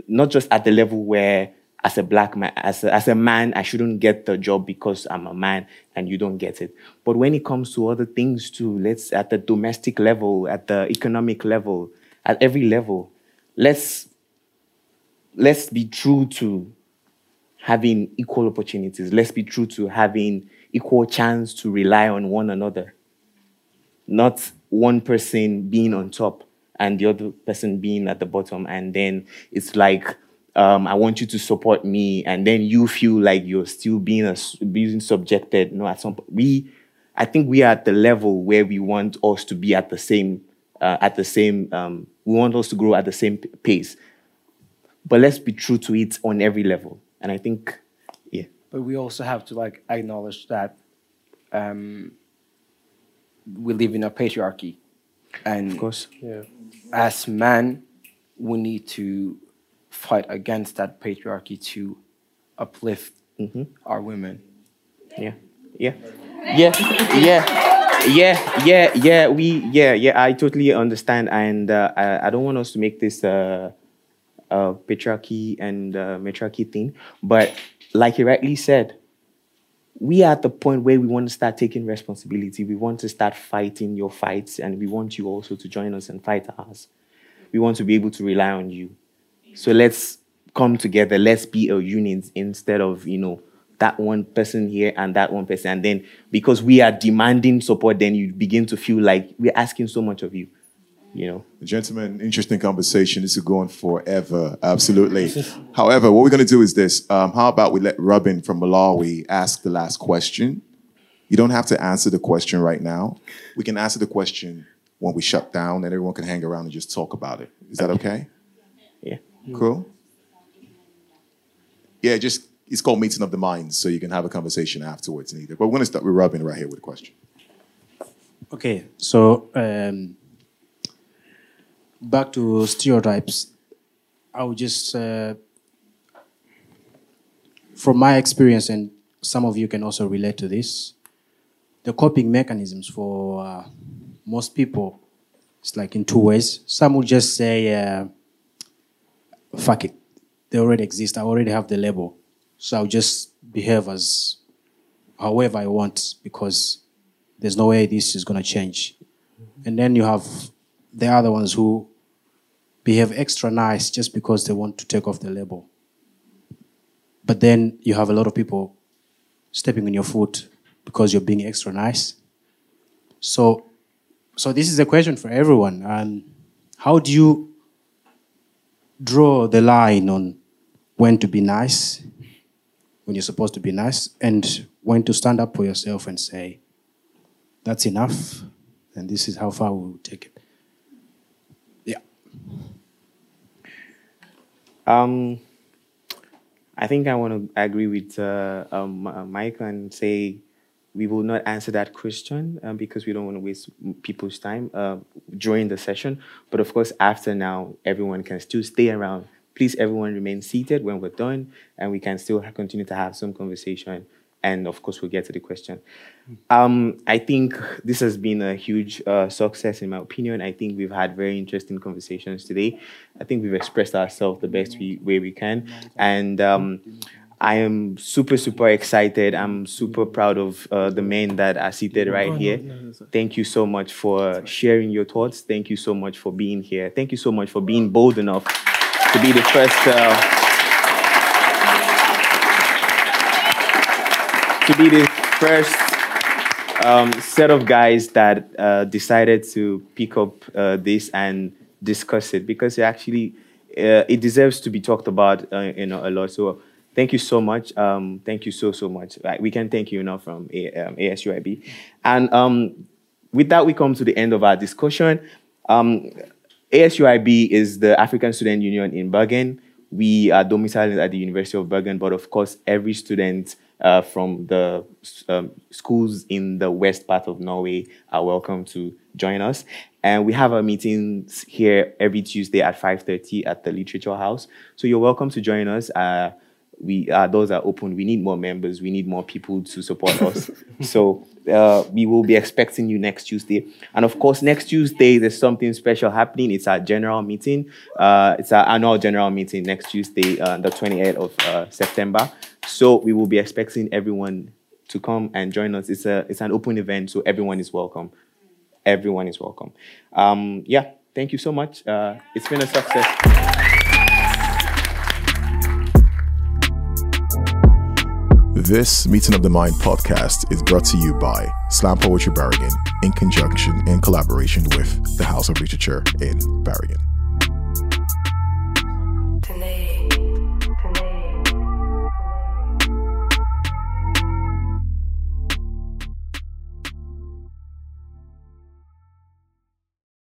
not just at the level where as a black man, as a, as a man, I shouldn't get the job because I'm a man and you don't get it. But when it comes to other things too, let's at the domestic level, at the economic level, at every level, let's let's be true to having equal opportunities. Let's be true to having equal chance to rely on one another. Not one person being on top and the other person being at the bottom. And then it's like, um, I want you to support me, and then you feel like you're still being a, being subjected. No, at some point, we, I think we are at the level where we want us to be at the same, uh, at the same. Um, we want us to grow at the same p- pace, but let's be true to it on every level. And I think, yeah, but we also have to like acknowledge that um, we live in a patriarchy, and of course, Yeah. As men, we need to fight against that patriarchy to uplift our women. Yeah, yeah, yeah, yeah, yeah, yeah, yeah. We, yeah, yeah. I totally understand, and uh, I, I don't want us to make this uh, uh, patriarchy and uh, matriarchy thing. But like you rightly said, we are at the point where we want to start taking responsibility. We want to start fighting your fights, and we want you also to join us and fight ours. We want to be able to rely on you. So let's come together. Let's be a unit instead of you know that one person here and that one person. And then because we are demanding support, then you begin to feel like we're asking so much of you. You know. Gentlemen, interesting conversation. This is going forever. Absolutely. However, what we're going to do is this. Um, how about we let Robin from Malawi ask the last question? You don't have to answer the question right now. We can answer the question when we shut down and everyone can hang around and just talk about it. Is that okay? Yeah. Cool? Yeah, just it's called meeting of the minds, so you can have a conversation afterwards neither. But we're gonna start with Robin right here with a question. Okay, so um, back to stereotypes. I would just, uh, from my experience, and some of you can also relate to this, the coping mechanisms for uh, most people, it's like in two ways. Some will just say, uh, fuck it, they already exist, I already have the label. So I'll just behave as however I want because there's no way this is going to change. And then you have the ones who behave extra nice just because they want to take off the label. But then you have a lot of people stepping on your foot because you're being extra nice. So, so this is a question for everyone. And how do you draw the line on when to be nice, when you're supposed to be nice, and when to stand up for yourself and say, that's enough, and this is how far we will take it. Yeah. Um, I think I want to agree with uh, um, uh, Mike and say we will not answer that question um, because we don't want to waste people's time uh, during the session. But of course, after now, everyone can still stay around. Please, everyone remain seated when we're done, and we can still continue to have some conversation. And of course, we'll get to the question. Um, I think this has been a huge uh, success, in my opinion. I think we've had very interesting conversations today. I think we've expressed ourselves the best we, way we can. And um, I am super, super excited. I'm super proud of uh, the men that are seated right here. Thank you so much for sharing your thoughts. Thank you so much for being here. Thank you so much for being bold enough to be the first. Uh, to be the first um, set of guys that uh, decided to pick up uh, this and discuss it because it actually uh, it deserves to be talked about uh, you know a lot. So thank you so much. Um, thank you so so much. We can thank you enough from a, um, ASUIB, and um, with that we come to the end of our discussion. Um, ASUIB is the African Student Union in Bergen. We are domiciled at the University of Bergen, but of course every student uh, from the um, schools in the west part of Norway are welcome to join us. And we have our meetings here every Tuesday at 5.30 at the Literature House. So you're welcome to join us. Uh, we uh, those are open. We need more members. We need more people to support us. so uh, we will be expecting you next Tuesday. And of course, next Tuesday there's something special happening. It's our general meeting. Uh, it's our annual general meeting next Tuesday, uh, the 28th of uh, September. So we will be expecting everyone to come and join us. It's a it's an open event, so everyone is welcome. Everyone is welcome. Um, yeah, thank you so much. Uh, it's been a success. This Meeting of the Mind podcast is brought to you by Slam Poetry Bergen in conjunction in collaboration with the House of Literature in Bergen.